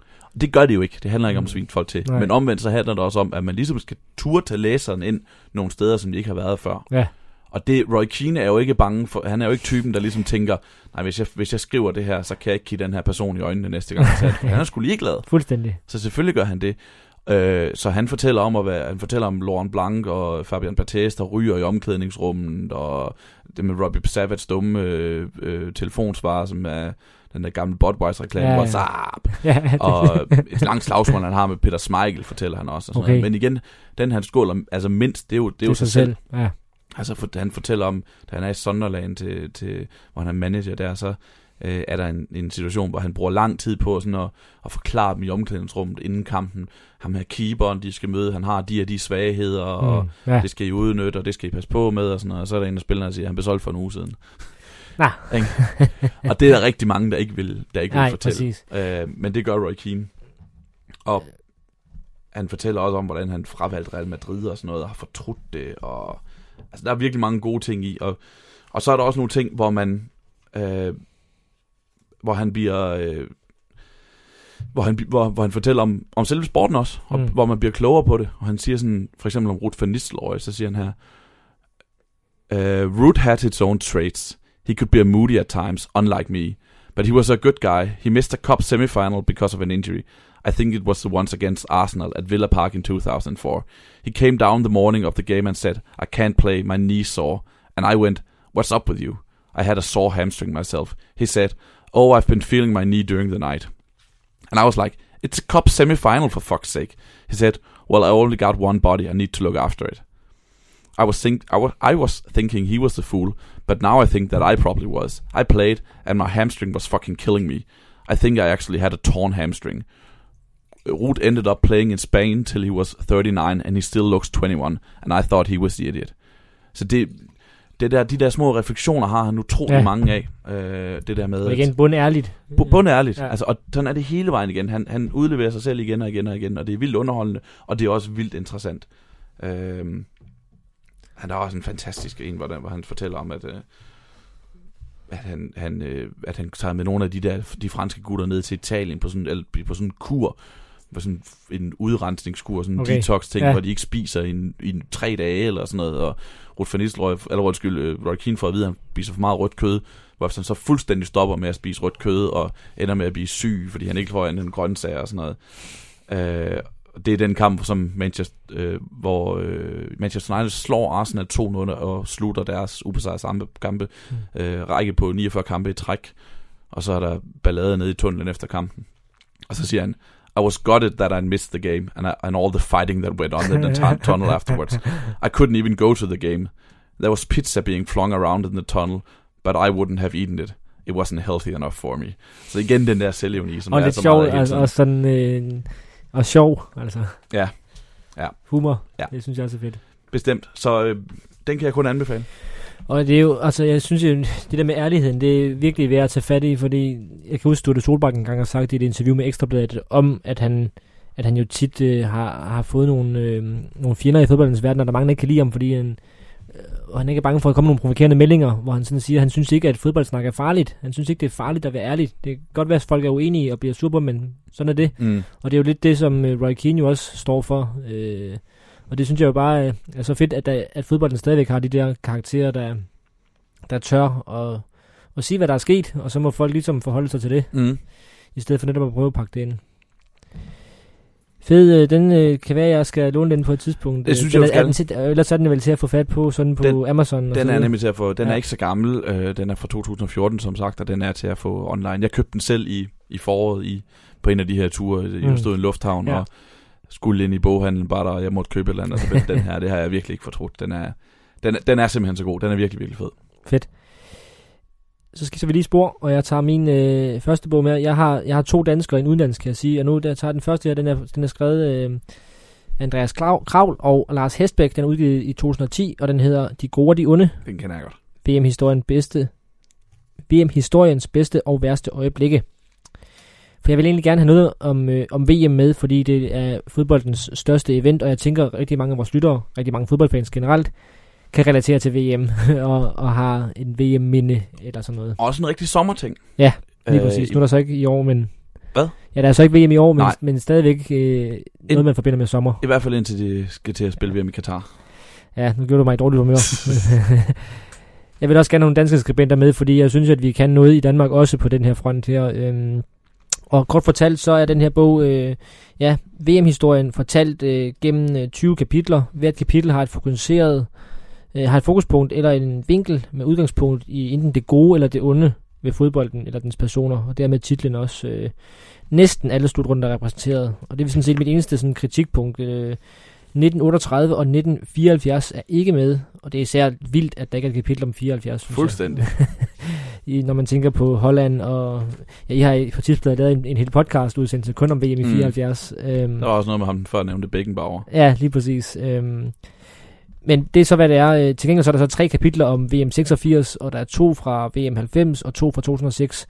Det gør det jo ikke. Det handler ikke om at Mm. svine folk til. Nej. Men omvendt så handler det også om, at man ligesom skal turde tage læseren ind nogle steder, som de ikke har været før. Ja. Og det, Roy Keane er jo ikke bange for, han er jo ikke typen, der ligesom tænker, nej, hvis jeg, hvis jeg skriver det her, så kan jeg ikke kigge den her person i øjnene næste gang. det." han er sgu ligeglad. Fuldstændig. Så selvfølgelig gør han det. Øh, så han fortæller om at være, han fortæller om Laurent Blanc og Fabian Barthez, der ryger i omklædningsrummet, og det med Robbie Savage dumme øh, øh, telefonsvar, som er den der gamle Budweiser-reklame, Ja, ja. WhatsApp, ja, det- og et langt slagsmål, han har med Peter Smeichel, fortæller han også. Og sådan Okay. noget. Men igen, den han skåler, altså mindst, det er jo, det er jo sig selv. Ja. Altså for, han fortæller om, da han er i Sunderland, til, til, hvor han er manager der, så øh, er der en, en situation, hvor han bruger lang tid på sådan at, at forklare dem i omklædningsrummet inden kampen. Ham her keeperen, de skal møde, han har de og de svagheder, og Mm. ja. det skal I udnytte, og det skal I passe på med, og sådan noget. Og så er der en af spillerne, der siger, at han blev solgt for en uge siden. Ikke? og det er der rigtig mange, der ikke vil, der ikke vil Nej, fortælle. præcis. Øh, men det gør Roy Keane. Og han fortæller også om, hvordan han fravalgte Real Madrid og sådan noget, og har fortrudt det. Og, altså, der er virkelig mange gode ting i. Og, og så er der også nogle ting, hvor man... Øh, hvor han bliver... Øh, hvor han, hvor, hvor han fortæller om, om selve sporten også, og Mm. hvor man bliver klogere på det. Og han siger sådan, for eksempel om Ruth van Nistelrooy, så siger han her, uh, Ruth had his own traits. He could be a moody at times, unlike me. But he was a good guy. He missed a cup semifinal because of an injury. I think it was the ones against Arsenal at Villa Park in 2004. He came down the morning of the game and said, I can't play, my knee's sore. And I went, What's up with you? I had a sore hamstring myself. He said, Oh, I've been feeling my knee during the night. And I was like, It's a cup semi-final for fuck's sake. He said, Well, I only got one body. I need to look after it. I was think I was I was thinking he was the fool, but now I think that I probably was. I played, and my hamstring was fucking killing me. I think I actually had a torn hamstring. Ruth ended up playing in Spain till he was 39, and he still looks 21. And I thought he was the idiot. Så det, det der, de der små refleksioner har han utrolig Ja. mange af. Øh, det der med, Og igen, bund ærligt. Bu- Bund ærligt. Ja. Altså, og sådan er det hele vejen igen. Han, han udleverer sig selv igen og igen og igen, og det er vildt underholdende, og det er også vildt interessant. Øhm, han er også en fantastisk en, hvor, der, hvor han fortæller om, at, øh, at, han, han, øh, at han tager med nogle af de der de franske gutter ned til Italien på sådan, eller, på sådan en kur, sådan en udrensningskur, sådan en Okay. detox-ting, Ja. hvor de ikke spiser i, en, i en tre dage eller sådan noget, og Ruth van Nistelrooy, eller undskyld, øh, Roy Keane får at vide, at han spiser for meget rødt kød, hvor han så fuldstændig stopper med at spise rødt kød, og ender med at blive syg, fordi han ikke får andet end grøntsager og sådan noget. Øh, det er den kamp, som Manchester, øh, hvor øh, Manchester United slår Arsenal 2-0 og slutter deres ubesejrede kampe, Mm. øh, række på 49 kampe i træk, og så er der ballade nede i tunnelen efter kampen. Og så siger han, I was gutted that I missed the game, and, I, and all the fighting that went on in the tu- tunnel afterwards. I couldn't even go to the game. There was pizza being flung around in the tunnel, but I wouldn't have eaten it. It wasn't healthy enough for me. Så igen den der selvironi, som Og er lidt så sjov, meget altså, og sådan, øh, og sjov, altså. Ja. Ja. Humor, Ja. det synes jeg også er fedt. Bestemt. Så øh, den kan jeg kun anbefale. Og det er jo, altså jeg synes jo, det der med ærligheden, det er virkelig værd at tage fat i, fordi jeg kan huske, Sturte Solbakken engang har sagt i et interview med Ekstrabladet, om at han, at han jo tit øh, har, har fået nogle, øh, nogle fjender i fodboldens verden, og der er mange, der ikke kan lide ham, fordi han, øh, og han ikke er bange for at komme nogle provokerende meldinger, hvor han sådan siger, at han synes ikke, at fodboldsnak er farligt. Han synes ikke, det er farligt at være ærlig. Det kan godt være, at folk er uenige og bliver super, men sådan er det. Mm. Og det er jo lidt det, som øh, Roy Keane jo også står for. Øh, og det synes jeg jo bare øh, er så fedt, at, der, at fodbolden stadigvæk har de der karakterer, der, der tør at, at sige, hvad der er sket, og så må folk ligesom forholde sig til det, Mm. i stedet for netop at prøve at pakke det ind. Fed, øh, den øh, kan være, jeg skal låne den på et tidspunkt. Det Øh, synes den jeg, er, er den til, Ellers er den vel til at få fat på, sådan på Den- Amazon. Og så Den er nemlig til at få, den Ja. er ikke så gammel, øh, den er fra 2014 som sagt, og den er til at få online. Jeg købte den selv i, i foråret i, på en af de her ture. Jeg Mm. stod i en lufthavn Ja. og skulle ind i boghandlen, bare der, jeg måtte købe et eller andet, så den her, det har jeg virkelig ikke fortrudt. Den er, den, den er simpelthen så god, den er virkelig, virkelig fed. Fedt. Så skal så vi lige spor, og jeg tager min øh, første bog med. Jeg har, jeg har to danskere og en udenlandsk, kan jeg sige. Og nu der tager den første her, den er, den er skrevet øh, Andreas Krav, Kravl og Lars Hestbæk. Den er udgivet i 2010, og den hedder De gode og de onde. Den kender jeg godt. VM-historien bedste, VM-historiens bedste og værste øjeblikke. For jeg vil egentlig gerne have noget om, øh, om VM med, fordi det er fodboldens største event, og jeg tænker at rigtig mange af vores lyttere, rigtig mange fodboldfans generelt, kan relatere til VM og, og har en VM-minde eller sådan noget. Også en rigtig sommerting. Ja, Lige Øh, præcis. Nu er der så ikke i år, men Hvad? Ja, der er så ikke VM i år, men, Nej. men stadigvæk øh, noget, man forbinder med sommer. I hvert fald indtil de skal til at spille VM i Katar. Ja, nu gjorde du mig i dårligt humør. jeg vil også gerne have nogle danske skribenter med, fordi jeg synes, at vi kan noget i Danmark også på den her front her. Øhm, og kort fortalt, så er den her bog, øh, ja, VM-historien fortalt øh, gennem øh, 20 kapitler. Hvert kapitel har et fokuseret, øh, har et fokuspunkt eller en vinkel med udgangspunkt i enten det gode eller det onde ved fodbolden eller dens personer, og dermed titlen også øh, næsten alle slutrunder er repræsenteret. Og det er sådan set mit eneste sådan, kritikpunkt. Øh, 1938 og 1974 er ikke med, og det er især vildt, at der ikke er et kapitel om 74. synes jeg. Fuldstændig. I, når man tænker på Holland, og ja, I har på tidsbladet lavet en, en hel podcast udsendelse kun om VM i Mm. 74. Øhm, Der var også noget med ham, før jeg nævnte Beckenbauer. Ja, lige præcis. Øhm, men det er så, hvad det er. Øh, Til gengæld så er der så tre kapitler om VM 86, og der er to fra VM 90 og to fra 2006.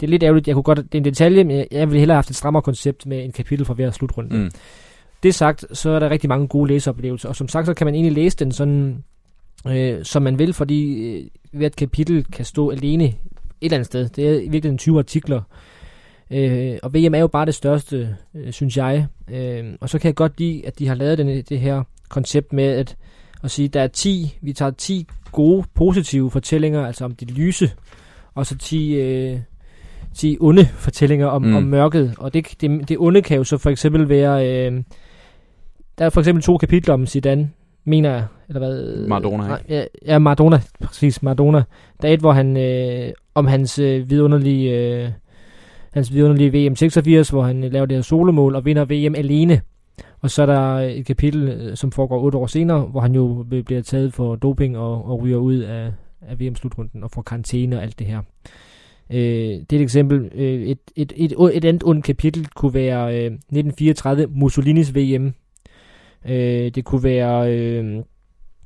Det er lidt ærgerligt. Jeg kunne godt, det er en detalje, men jeg- jeg ville hellere have haft et strammere koncept med en kapitel fra hver slutrunde. Mm. Det sagt, så er der rigtig mange gode læseoplevelser, og som sagt, så kan man egentlig læse den sådan, øh, som man vil, fordi øh, hvert kapitel kan stå alene et eller andet sted. Det er i virkeligheden 20 artikler, øh, og VM er jo bare det største, øh, synes jeg. Øh, og så kan jeg godt lide, at de har lavet den, det her koncept med at, at sige, der er 10, vi tager 10 gode, positive fortællinger, altså om det lyse, og så 10... Øh, 10 onde fortællinger om, mm. om mørket. Og det, det, det onde kan jo så for eksempel være... Øh, der er for eksempel to kapitler om Zidane, mener jeg. Eller hvad? Maradona, Nej, ja, ja, Maradona. Præcis, Maradona. Der er et, hvor han... Øh, om hans øh, vidunderlige... Øh, hans vidunderlige VM 86, hvor han øh, laver det her solomål og vinder VM alene. Og så er der et kapitel, øh, som foregår otte år senere, hvor han jo b- bliver taget for doping og, og ryger ud af, af VM-slutrunden og får karantæne og alt det her. Øh, det er et eksempel. Øh, et, et, et, et andet ondt kapitel kunne være øh, 1934 Mussolinis VM. Øh, det kunne være øh,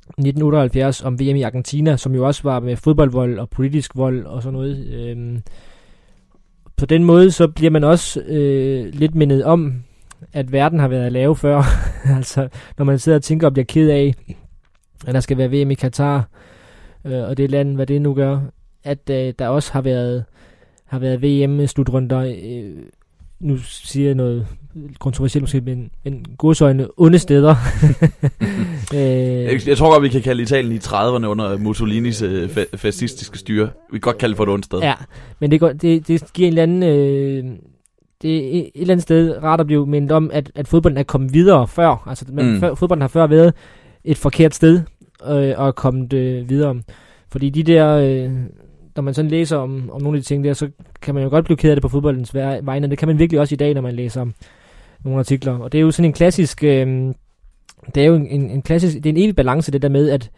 1978 om VM i Argentina, som jo også var med fodboldvold og politisk vold og sådan noget. Øh, på den måde så bliver man også øh, lidt mindet om, at verden har været lave før. altså, når man sidder og tænker og bliver ked af, at der skal være VM i Katar, øh, og det land, hvad det nu gør, at øh, der også har været har været VM-slutrunder. Øh, nu siger jeg noget kontroversielt måske, men, men godsøjne onde steder. øh, Jeg, jeg tror godt, vi kan kalde Italien i 30'erne under Mussolinis øh, fa- fascistiske styre. Vi kan godt kalde det for et ondt sted. Ja, men det, går, det, det giver en eller anden... Øh, det er et eller andet sted rart at blive mindet om, at, at fodbolden er kommet videre før. Altså, man, Mm. før, fodbolden har før været et forkert sted øh, og kommet øh, videre. Fordi de der... Øh, når man sådan læser om, om nogle af de ting der, så kan man jo godt blive ked af det på fodboldens vegne. Det kan man virkelig også i dag, når man læser om nogle artikler. Og det er jo sådan en klassisk... Øh, det er jo en, en, en klassisk... Det er en evig balance, det der med, at,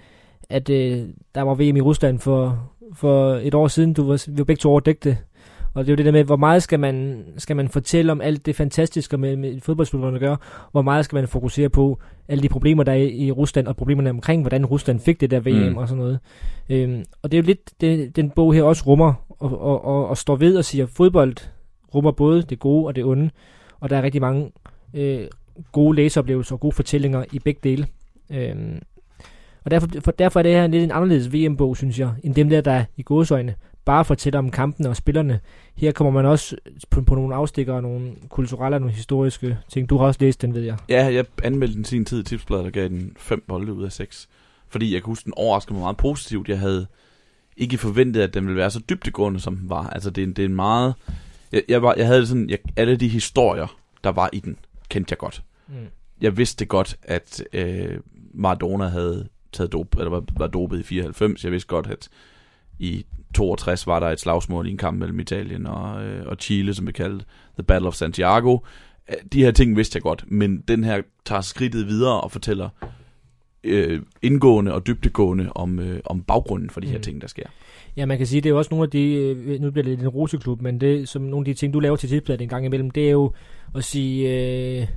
at øh, der var VM i Rusland for, for et år siden. Du var, vi var begge to overdægte. Og det er jo det der med, hvor meget skal man, skal man fortælle om alt det fantastiske med, med fodboldspillerne at gøre, hvor meget skal man fokusere på alle de problemer, der er i, i Rusland, og problemerne omkring, hvordan Rusland fik det der VM Mm. og sådan noget. Øhm, og det er jo lidt, det, den bog her også rummer, og, og, og, og står ved og siger, at fodbold rummer både det gode og det onde, og der er rigtig mange øh, gode læseoplevelser og gode fortællinger i begge dele. Øhm, og derfor, for, derfor er det her lidt en anderledes VM-bog, synes jeg, end dem der, der i gåsøjne bare fortæller om kampene og spillerne. Her kommer man også på, på nogle afstikker og nogle kulturelle og nogle historiske ting. Du har også læst den, ved jeg. Ja, jeg anmeldte den sin tid i tipsbladet og gav den 5 bolde ud af 6. Fordi jeg kan huske, den overraskede mig meget positivt. Jeg havde ikke forventet, at den ville være så dybdegående, som den var. Altså, det er, en- det er en meget... Jeg, jeg, var, jeg havde sådan... Jeg, alle de historier, der var i den, kendte jeg godt. Mm. Jeg vidste godt, at øh, Maradona havde taget dop, eller var, var dopet i 94. Jeg vidste godt, at i 62 var der et slagsmål i en kamp mellem Italien og, øh, og Chile, som blev kaldt The Battle of Santiago. De her ting vidste jeg godt, men den her tager skridtet videre og fortæller øh, indgående og dybdegående om, øh, om baggrunden for de her Mm. ting, der sker. Ja, man kan sige, det er også nogle af de, øh, nu bliver det lidt en roseklub, men det som nogle af de ting, du laver til tipsbladet en gang imellem, det er jo at sige, øh,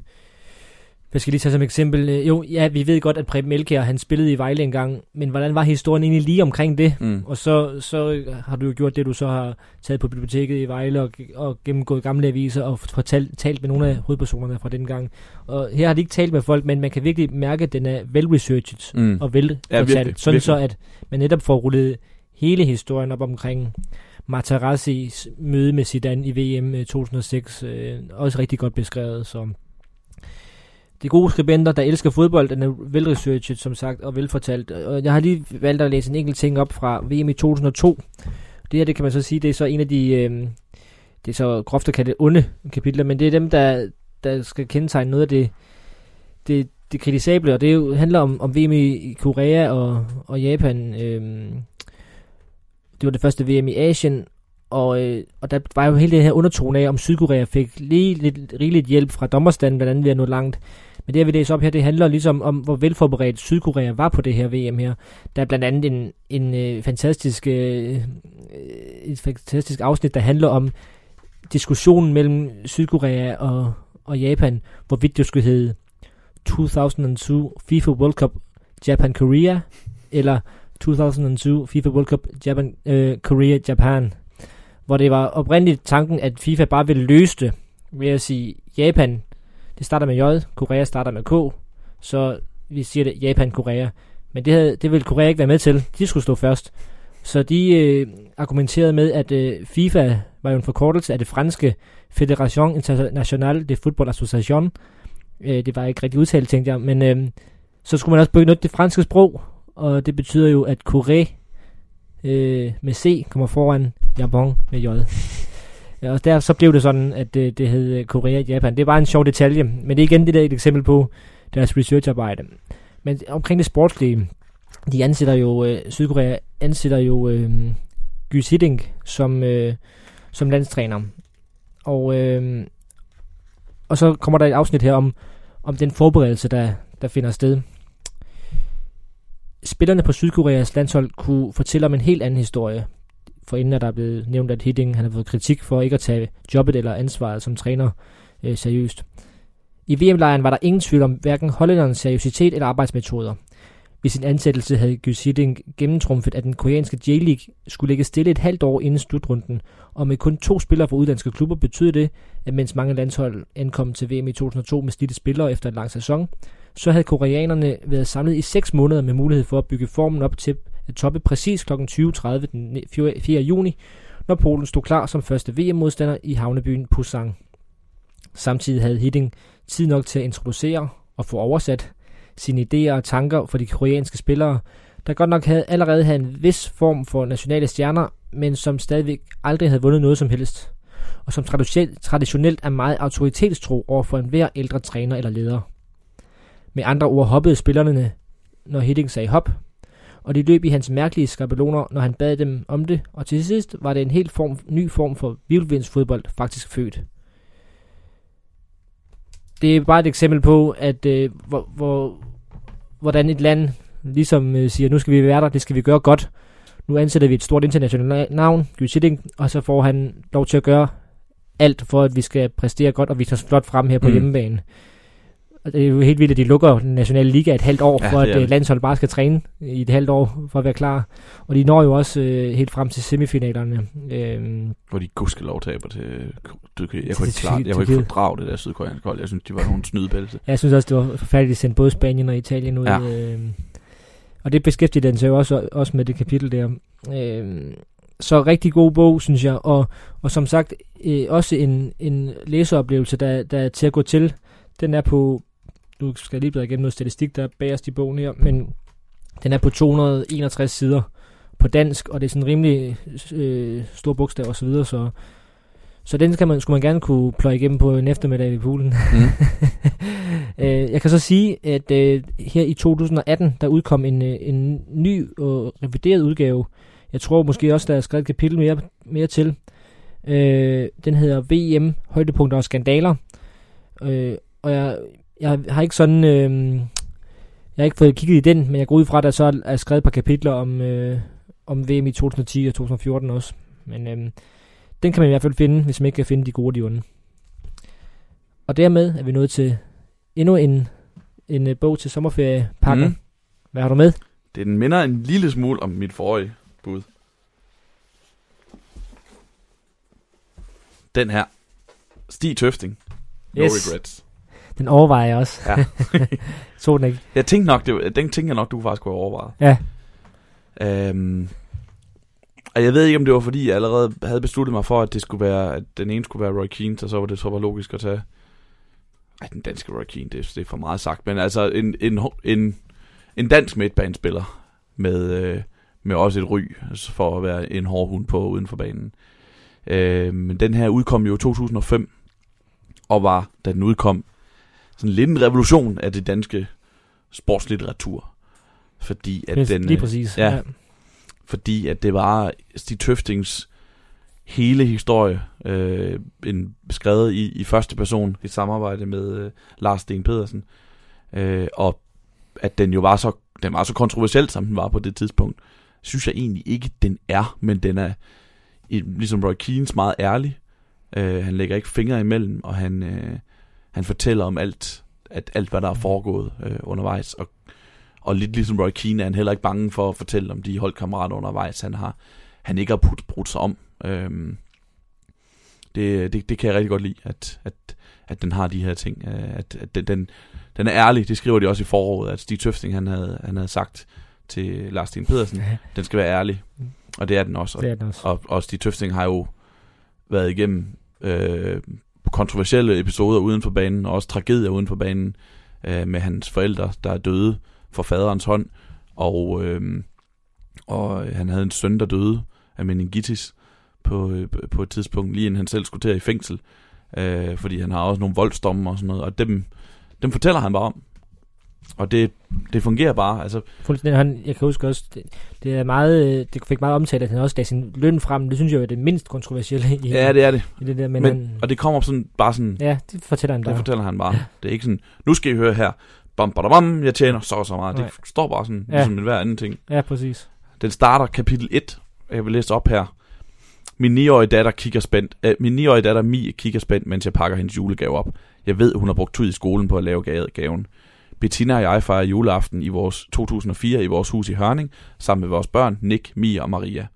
hvad skal jeg lige tage som eksempel? Øh, Jo, ja, vi ved godt, at Preben Melkær, han spillede i Vejle engang, men hvordan var historien egentlig lige omkring det? Mm. Og så, så har du jo gjort det, du så har taget på biblioteket i Vejle og, og gennemgået gamle aviser og fortalt, talt med nogle af hovedpersonerne fra den gang. Og her har de ikke talt med folk, men man kan virkelig mærke, at den er vel-researchet Mm. og vel Ja, fortalt, virkelig, sådan så at man netop får rullet hele historien op omkring Materassi's møde med Zidane i VM øh, 2006, øh, også rigtig godt beskrevet. Så de gode skribenter, der elsker fodbold, den er velresearchet, som sagt, og velfortalt. Og jeg har lige valgt at læse en enkelt ting op fra VM i 2002. Det her, det kan man så sige, det er så en af de, øh, det er så groft at kalde det onde kapitler, men det er dem, der, der skal kendetegne noget af det, det, det kritisable, og det jo, handler om, om VM i Korea og, og Japan. Øhm, det var det første VM i Asien, og, øh, og der var jo hele det her undertone af, om Sydkorea fik lige lidt rigeligt hjælp fra dommerstanden, blandt andet ved at nå langt. Men det, jeg vil læse op her, det handler ligesom om, hvor velforberedt Sydkorea var på det her VM her. Der er blandt andet en, en øh, fantastisk, øh, øh, et fantastisk afsnit, der handler om diskussionen mellem Sydkorea og, og Japan, hvorvidt det skulle hedde 2002 FIFA World Cup Japan Korea eller 2002 FIFA World Cup Japan øh, Korea Japan hvor det var oprindeligt tanken at FIFA bare ville løse det ved at sige Japan det starter med J Korea starter med K. Så vi siger det Japan Korea. Men det, havde, det ville Korea ikke være med til. De skulle stå først. Så de øh, argumenterede med at øh, FIFA var jo en forkortelse af det franske Fédération Internationale de Football Association. Øh, det var ikke rigtig udtalt, tænkte jeg. Men øh, så skulle man også benytte det franske sprog, og det betyder jo, at Korea øh, med C kommer foran Japon med J. Og der så blev det sådan, at det, det hed øh, Korea Japan. Det var en sjov detalje, men det er igen det der et eksempel på deres researcharbejde. Men omkring det sportslige, de ansætter jo, øh, Sydkorea ansætter jo øh, Gy Hiddink som, øh, som landstræner. Og, øh, og så kommer der et afsnit her om, om den forberedelse, der, der finder sted. Spillerne på Sydkoreas landshold kunne fortælle om en helt anden historie. For inden er der blevet nævnt, at Hidding han har fået kritik for ikke at tage jobbet eller ansvaret som træner øh, seriøst. I VM-lejren var der ingen tvivl om hverken hollændernes seriøsitet eller arbejdsmetoder. Ved sin ansættelse havde Gus Hidding gennemtrumfet, at den koreanske J-League skulle ligge stille et halvt år inden slutrunden, og med kun to spillere fra udlandske klubber betød det, at mens mange landshold ankom til VM i 2002 med slidte spillere efter en lang sæson, så havde koreanerne været samlet i 6 måneder med mulighed for at bygge formen op til toppe præcis kl. 20.30 den 4. juni, når Polen stod klar som første VM-modstander i havnebyen Busan. Samtidig havde Hidding tid nok til at introducere og få oversat sine idéer og tanker for de koreanske spillere, der godt nok havde allerede havde en vis form for nationale stjerner, men som stadigvæk aldrig havde vundet noget som helst, og som traditionelt er meget autoritetstro over for enhver ældre træner eller leder. Med andre ord hoppede spillerne, når Hidding sagde hop, og de løb i hans mærkelige skabeloner, når han bad dem om det, og til sidst var det en helt form, ny form for vildvindsfodbold faktisk født. Det er bare et eksempel på, at øh, hvor, hvor, hvordan et land ligesom øh, siger, nu skal vi være der, det skal vi gøre godt. Nu ansætter vi et stort internationalt navn, Gud Sitting, og så får han lov til at gøre alt for, at vi skal præstere godt, og vi tager flot frem her på mm. hjemmebane. Og det er jo helt vildt, at de lukker den nationale liga et halvt år, ja, for at uh, landsholdet bare skal træne i et halvt år for at være klar. Og de når jo også uh, helt frem til semifinalerne. Uh, Hvor de gudskelov taber til... Du, jeg, kunne ikke klart, jeg kunne ikke fordrage det der sydkoreanske hold. Jeg synes, de var nogle snydebælse. Jeg synes også, det var forfærdeligt at sende både Spanien og Italien ud. Ja. Uh, og det beskæftiger den sig jo også, også med det kapitel der. Uh, så rigtig god bog, synes jeg. Og, og som sagt, øh, også en, en læseoplevelse, der, der er til at gå til. Den er på nu skal jeg lige blive igennem noget statistik, der er bagerst i bogen her, men den er på 261 sider på dansk, og det er sådan rimelig øh, stor bogstav og så videre, så, så den skal man, skulle man gerne kunne pløje igennem på en eftermiddag i poolen. Mm. øh, jeg kan så sige, at øh, her i 2018, der udkom en, øh, en ny og revideret udgave. Jeg tror måske også, der er skrevet et kapitel mere, mere til. Øh, den hedder VM, højdepunkter og skandaler. Øh, og jeg, jeg har ikke sådan... Øh, jeg har ikke fået kigget i den, men jeg går ud fra, at der så er skrevet et par kapitler om, øh, om VM i 2010 og 2014 også. Men øh, den kan man i hvert fald finde, hvis man ikke kan finde de gode de onde. Og dermed er vi nået til endnu en, en uh, bog til sommerferiepakken. Mm. Hvad har du med? Det den minder en lille smule om mit forrige bud. Den her. Stig Tøfting. No yes. regrets. Den overvejer jeg også. Ja. så den ikke. Jeg tænkte nok, det, den tænker jeg nok, du faktisk kunne overveje. Ja. Øhm, Og jeg ved ikke, om det var fordi, jeg allerede havde besluttet mig for, at det skulle være, at den ene skulle være Roy Keane, og så var det så var logisk at tage... Ej, den danske Roy Keane, det, det er for meget sagt, men altså en, en, en, en dansk midtbanespiller med, øh, med også et ry for at være en hård hund på uden for banen. Øh, men den her udkom jo i 2005, og var, da den udkom, sådan lidt en revolution af det danske sportslitteratur. Fordi at den... Lige præcis. Ja, ja. Fordi at det var Stig Tøftings hele historie, øh, en skrevet i, i første person i samarbejde med øh, Lars Sten Pedersen. Øh, og at den jo var så, den var så kontroversiel, som den var på det tidspunkt, synes jeg egentlig ikke, den er, men den er ligesom Roy Keens meget ærlig. Øh, han lægger ikke fingre imellem, og han, øh, han fortæller om alt, at alt hvad der er foregået øh, undervejs, og, og lidt ligesom Roy Keane er han heller ikke bange for at fortælle om de holdkammerater undervejs, han har han ikke har brudt, brudt sig om. Øh, det, det, det kan jeg rigtig godt lide, at, at, at den har de her ting, øh, at, at den, den, den er ærlig, det skriver de også i foråret, at Stig Tøfting han havde, han havde sagt til Lars Sten Pedersen, ja. den skal være ærlig, og det er den også. Det er den også. Og, og Stig Tøfting har jo været igennem øh, kontroversielle episoder uden for banen, og også tragedier uden for banen, øh, med hans forældre, der er døde for faderens hånd, og, øh, og han havde en søn, der døde af meningitis på, øh, på et tidspunkt, lige inden han selv skulle til i fængsel, øh, fordi han har også nogle voldsdomme og sådan noget, og dem, dem fortæller han bare om. Og det, det fungerer bare. Altså. Han, jeg kan huske også, det, det, er meget, det fik meget omtalt, at han også lagde sin løn frem. Det synes jeg er det mindst kontroversielle i, ja, det er det. i det der. Men, Men han, og det kommer sådan, bare sådan... Ja, det fortæller han bare. Det fortæller han bare. Det er ikke sådan, nu skal I høre her. Bam, bam, bam, jeg tjener så og så meget. Nej. Det står bare sådan, ja. ligesom en hver anden ting. Ja, præcis. Den starter kapitel 1. Jeg vil læse op her. Min 9-årige datter kigger spændt. Äh, min 9-årige datter Mie kigger spændt, mens jeg pakker hendes julegave op. Jeg ved, hun har brugt tid i skolen på at lave gaven. Bettina og jeg fejrer juleaften i vores 2004 i vores hus i Hørning, sammen med vores børn, Nick, Mia og Maria.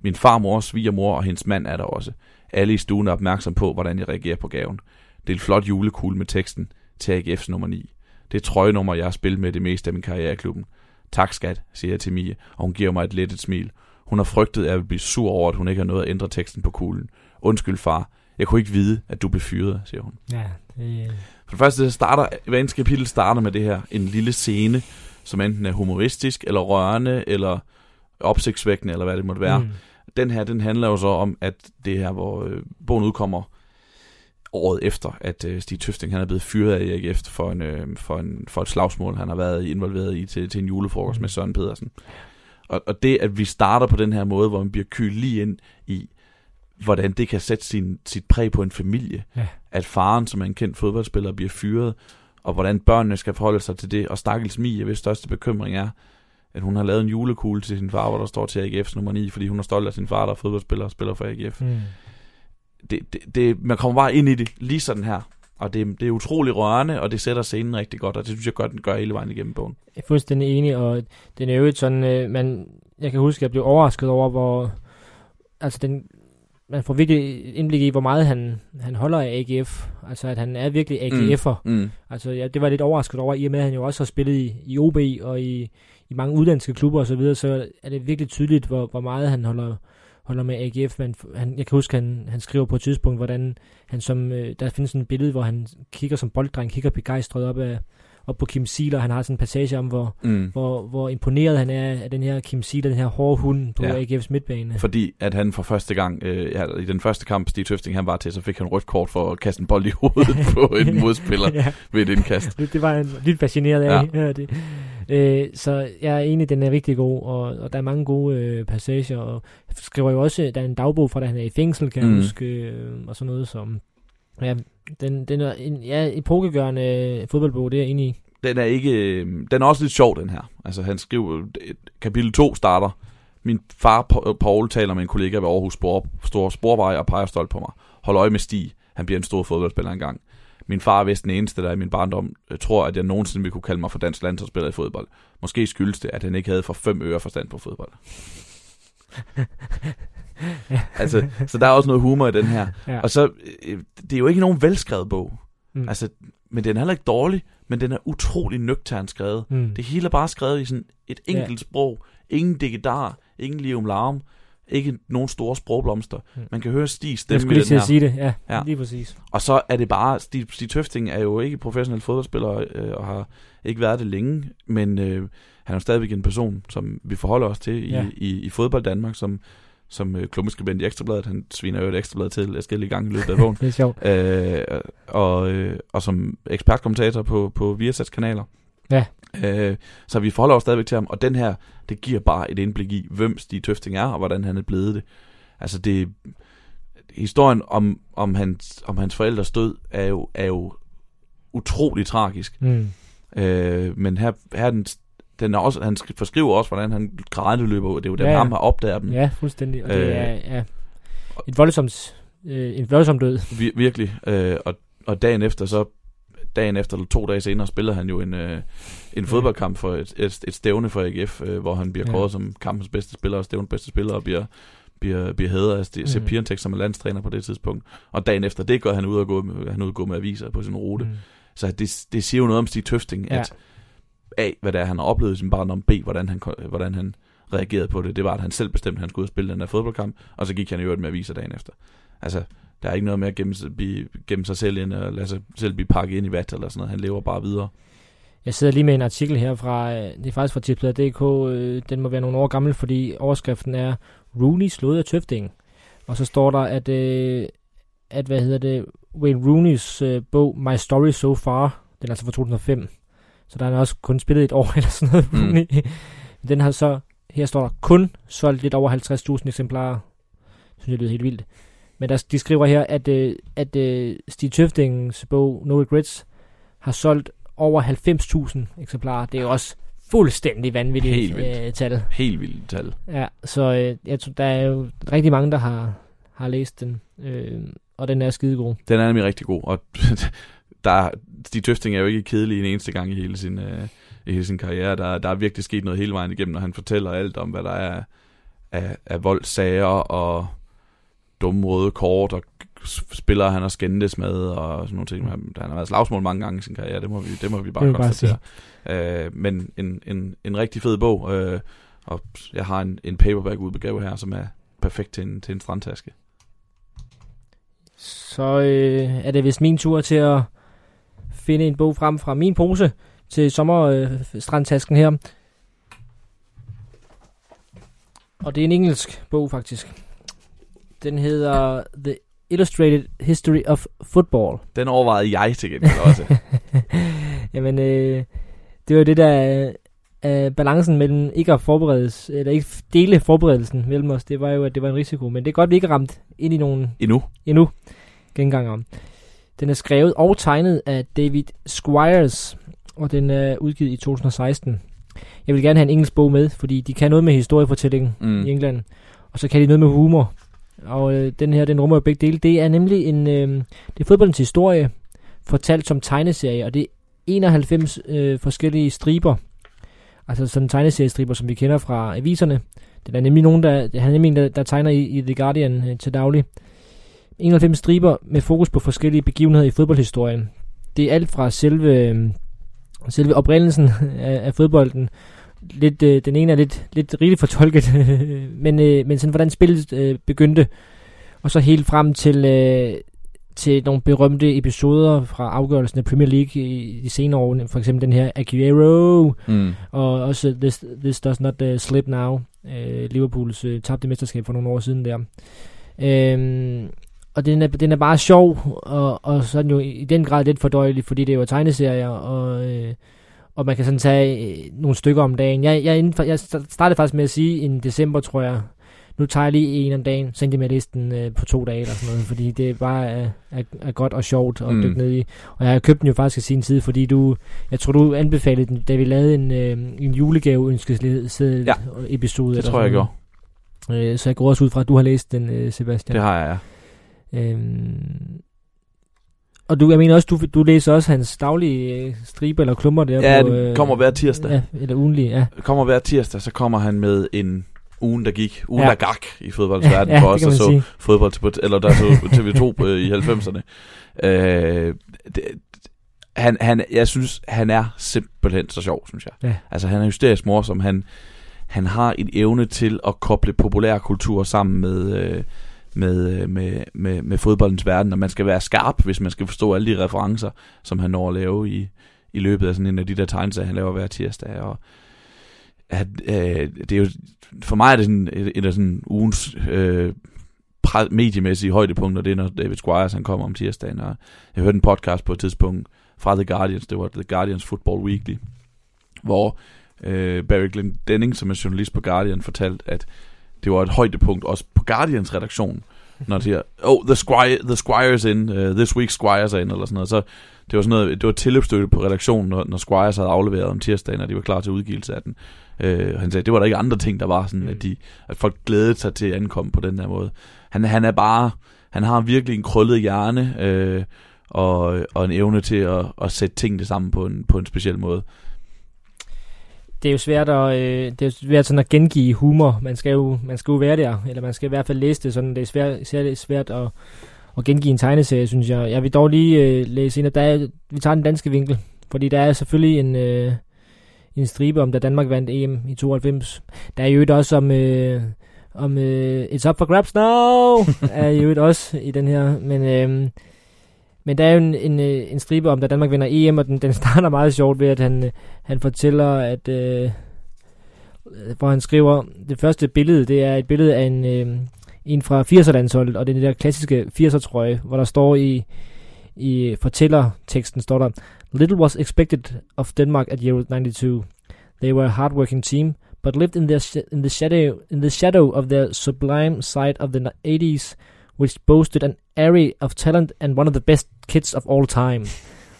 Min farmor, svigermor og hendes mand er der også. Alle i stuen er opmærksom på, hvordan jeg reagerer på gaven. Det er en flot julekugle med teksten til AGF's nummer 9. Det er trøjenummer, jeg har spillet med det meste af min karriere i klubben. Tak skat, siger jeg til Mia, og hun giver mig et lettet smil. Hun har frygtet, at jeg vil blive sur over, at hun ikke har nået at ændre teksten på kuglen. Undskyld far, jeg kunne ikke vide, at du blev fyret, siger hun. Ja, det... For det første starter, hver eneste kapitel starter med det her, en lille scene, som enten er humoristisk, eller rørende, eller opsigtsvækkende, eller hvad det måtte være. Mm. Den her, den handler jo så om, at det her, hvor øh, bogen udkommer året efter, at øh, Stig Tøfting han er blevet fyret af Erik efter for, en, øh, for, en, for et slagsmål, han har været involveret i til, til en julefrokost mm. med Søren Pedersen. Og, og det, at vi starter på den her måde, hvor man bliver kylet lige ind i, hvordan det kan sætte sin, sit præg på en familie. Ja. At faren, som er en kendt fodboldspiller, bliver fyret, og hvordan børnene skal forholde sig til det. Og Stakkels Mie, hvis største bekymring er, at hun har lavet en julekugle til sin far, hvor der står til AGF's nummer 9, fordi hun er stolt af sin far, der er fodboldspiller og spiller for AGF. Mm. Det, det, det, man kommer bare ind i det lige sådan her. Og det, det er utrolig rørende, og det sætter scenen rigtig godt, og det synes jeg godt, den gør hele vejen igennem bogen. Jeg er fuldstændig enig, og den er jo sådan, øh, man, jeg kan huske, at jeg blev overrasket over, hvor, altså den, man får virkelig indblik i, hvor meget han, han holder af AGF. Altså, at han er virkelig AGF'er. Mm. Mm. Altså, ja, det var lidt overrasket over, i og med, at han jo også har spillet i, i OB og i, i mange udlandske klubber og så videre, så er det virkelig tydeligt, hvor, hvor meget han holder, holder med AGF. Men han, jeg kan huske, han, han skriver på et tidspunkt, hvordan han som, øh, der findes en billede, hvor han kigger som bolddreng, kigger begejstret op af, op på Kim Siler. Han har sådan en passage om, hvor, mm. hvor, hvor imponeret han er af den her Kim Siler, den her hårde hund på ja. AGF's midtbane. Fordi at han for første gang, øh, ja, i den første kamp, Stig Tøfting han var til, så fik han rødt kort for at kaste en bold i hovedet på en modspiller ja. ved et indkast. Det, det var han lidt fascineret af. Ja. Ja, det. Øh, så jeg er enig, den er rigtig god, og, og der er mange gode øh, passager, og skriver jo også, der er en dagbog fra, da han er i fængsel, kan mm. jeg huske, øh, og sådan noget, som Ja, den, den er en ja, epokegørende fodboldbog, det er jeg enig i. Den er ikke, øh, den er også lidt sjov, den her. Altså, han skriver, kapitel 2 starter, min far Paul taler med en kollega ved Aarhus Spor, Store Sporvej og peger stolt på mig. Hold øje med Stig, han bliver en stor fodboldspiller engang. Min far er vist den eneste, der i min barndom tror, at jeg nogensinde ville kunne kalde mig for dansk landsholdsspiller i fodbold. Måske skyldes det, at han ikke havde for fem øre forstand på fodbold. altså, så der er også noget humor i den her. Ja. Og så, øh, det er jo ikke nogen velskrevet bog. Mm. Altså, men den er heller ikke dårlig, men den er utrolig nøgtern skrevet. Mm. Det hele er bare skrevet i sådan et enkelt ja. sprog. Ingen digedar, ingen lium larm. ikke nogen store sprogblomster. Mm. Man kan høre Stig Jeg stemme skulle i lige til at sige det, ja, Ja. ja. lige præcis. Og så er det bare, Stig, Stig Tøfting er jo ikke professionel fodboldspiller, øh, og har ikke været det længe, men øh, han er jo stadigvæk en person, som vi forholder os til i, Ja. i, i fodbold Danmark, som, som øh, klummeskribent i Ekstrabladet. Han sviner jo et Ekstrablad til forskellige gange i løbet af bogen. Det er sjovt. øh, og, øh, og som ekspertkommentator på, på Viasats kanaler. Ja. Øh, så vi forholder os stadigvæk til ham, og den her, det giver bare et indblik i, hvem Stig Tøfting er, og hvordan han er blevet det. Altså det, historien om, om, hans, om hans forældres død er jo, er jo utrolig tragisk. Mm. Øh, men her, her er den, den er også, han sk- forskriver også, hvordan han grædende løber. Det er jo dem, Ja, ja, ham har opdaget dem. Ja, fuldstændig. Og det Øh, er ja, et voldsomt, øh, en voldsom død. Vir- virkelig. Øh, og, og dagen efter, så dagen efter, eller to dage senere, spiller han jo en, øh, en fodboldkamp for et, et, et stævne for AGF, øh, hvor han bliver Ja. kåret som kampens bedste spiller og stævnens bedste spiller, og bliver, bliver, bliver hædret af St- Sepp Mhm. Piontek, som er landstræner på det tidspunkt. Og dagen efter det går han ud og gå med, han ud og gå med aviser på sin rute. Mm. Mm. Så det, det siger jo noget om Stig Tøfting, Ja. at A, hvad det er, han har oplevet i sin barndom, B, hvordan han, hvordan han reagerede på det. Det var, at han selv bestemte, at han skulle ud og spille den der fodboldkamp, og så gik han i øvrigt med aviser dagen efter. Altså, der er ikke noget med at gemme, sig- blive, gemme sig selv ind og lade sig selv blive pakket ind i vat eller sådan noget. Han lever bare videre. Jeg sidder lige med en artikel her fra, øh, det er faktisk fra tipsbladet.dk, øh, den må være nogle år gammel, fordi overskriften er Rooney slået af Tøfting. Og så står der, at, øh, at hvad hedder det, Wayne Rooneys bog My Story So Far, den er altså fra 2005, så der er også kun spillet et år eller sådan noget, Mm. Den har så, her står der, kun solgt lidt over 50.000 eksemplarer. Synes jeg lyder helt vildt. Men der, de skriver her, at, øh, at øh, Stig Tøftings bog No Regrets har solgt over 90.000 eksemplarer. Det er jo også fuldstændig vanvittigt Helt vildt. øh, tal. Helt vildt tal. Ja, så øh, jeg tror, der er jo rigtig mange, der har, har læst den. Øh, og den er skidegod. Den er nemlig rigtig god, og der, er- Stig Tøfting er jo ikke kedelig en eneste gang i hele sin, øh, i hele sin karriere. Der, der er virkelig sket noget hele vejen igennem, når han fortæller alt om, hvad der er af, af voldssager og dumme røde kort og spillere, han har skændtes med og sådan nogle ting. Han, han har været slagsmål mange gange i sin karriere, det må vi, det må vi bare vi bare konstatere. øh, men en, en, en rigtig fed bog, øh, og jeg har en, en paperback udgave her, som er perfekt til en, til en strandtaske. Så øh, er det vist min tur til at finde en bog frem fra min pose til sommerstrandtasken øh, her. Og det er en engelsk bog faktisk. Den hedder The Illustrated History of Football. Den overvejede jeg til gengæld også. Jamen, øh, det var det der er øh, balancen mellem ikke at forberedes, eller ikke dele forberedelsen mellem os, det var jo, at det var en risiko. Men det er godt, at vi ikke ramt ind i nogen Endnu. endnu genganger. Den er skrevet og tegnet af David Squires, og den er udgivet i 2016. Jeg vil gerne have en engelsk bog med, fordi de kan noget med historiefortællingen Mm. i England, og så kan de noget med humor. Og øh, den her, den rummer jo begge dele. Det er nemlig en, øh, det er fodboldens historie, fortalt som tegneserie, og det er 91 øh, forskellige striber. Altså sådan tegneseriestriber, som vi kender fra aviserne. Det er nemlig nogen, der, han er nemlig en, der, der tegner i, i The Guardian øh, til daglig. 91 striber med fokus på forskellige begivenheder i fodboldhistorien. Det er alt fra selve, øh, selve oprindelsen af, af fodbolden. Lidt, øh, den ene er lidt, lidt rigeligt fortolket, men, øh, men sådan, hvordan spillet øh, begyndte. Og så helt frem til, øh, til nogle berømte episoder fra afgørelsen af Premier League i de senere år. For eksempel den her Aguero, Mm. og også This, this Does Not uh, Slip Now, øh, Liverpools øh, tabte mesterskab for nogle år siden der. Øhm, og den er, den er bare sjov, og, og sådan jo i den grad lidt fordøjelig, fordi det er jo tegneserier, og, øh, og man kan sådan tage øh, nogle stykker om dagen. Jeg, jeg, inden for, jeg startede faktisk med at sige i december, tror jeg, nu tager jeg lige en om dagen, så endte jeg med listen øh, på to dage eller sådan noget, fordi det bare er, er, er godt og sjovt at Mm. dykke ned i. Og jeg har købt den jo faktisk i sin tid, fordi du, jeg tror du anbefalede den, da vi lavede en, øh, en julegave ønskeseddel Ja, episode. Det tror jeg, jeg gjorde. Øh, så jeg går også ud fra, at du har læst den, øh, Sebastian. Det har jeg, ja. Øhm, og du, jeg mener også, du, du læser også hans daglige øh, stribe eller klummer der Ja, på... den kommer hver tirsdag. Ja, eller ugenlig, ja. Kommer hver tirsdag, så kommer han med en ugen, der gik. Ugen, Ja. der gak i fodboldsverdenen ja, for det os, man så sige. fodbold til, eller der så TV2 øh, i 90'erne. Øh, det, han, han, jeg synes, han er simpelthen så sjov, synes jeg. Ja. Altså, han er hysterisk morsom. Han, han har en evne til at koble populærkultur sammen med, øh, med, øh, med, med, med fodboldens verden, og man skal være skarp, hvis man skal forstå alle de referencer, som han når at lave i, i løbet af sådan en af de der tegneserier, han laver hver tirsdag. Og, at, øh, det er jo, for mig er det sådan, et, et af sådan ugens øh, mediemæssige højdepunkter, det er, når David Squires han kommer om tirsdagen. Og jeg hørte en podcast på et tidspunkt fra The Guardians, det var The Guardians Football Weekly, hvor øh, Barry Glenn Denning, som er journalist på Guardian, fortalte, at det var et højdepunkt også på Guardians redaktion, når de siger, oh, the, squire, the Squires in, uh, this week Squires in, eller sådan noget. Så det var sådan noget, det var tilløbsstøtte på redaktionen, når, når Squires havde afleveret om tirsdagen, og de var klar til udgivelse af den. Øh, han sagde, det var der ikke andre ting, der var sådan, mm. at, de, at folk glædede sig til at ankomme på den der måde. Han, han er bare, han har virkelig en krøllet hjerne, øh, og, og en evne til at, at sætte tingene sammen på en, på en speciel måde. Det er jo svært at, øh, det er svært sådan at gengive humor. Man skal, jo, man skal jo være der, eller man skal i hvert fald læse det sådan. Det er svært, svært, svært at, at gengive en tegneserie, synes jeg. Jeg vil dog lige øh, læse ind, at der er, vi tager den danske vinkel, fordi der er selvfølgelig en, øh, en stribe om, da Danmark vandt EM i 92. Der er jo også om, øh, om øh, It's Up for Grabs Now, er jo også i den her, men... Øh, men der er jo en, en, øh, en stribe om, da Danmark vinder EM, og den, den starter meget sjovt ved, at han, øh, han fortæller, at... Øh, øh, hvor han skriver, det første billede, det er et billede af en, øh, en fra 80'er-landsholdet, og det er den der klassiske 80'er-trøje, hvor der står i, i fortællerteksten, står der, Little was expected of Denmark at Euro 92. They were a hardworking team, but lived in, their in, the shadow, in the shadow of their sublime side of the 80s, which boasted an array of talent and one of the best kids of all time.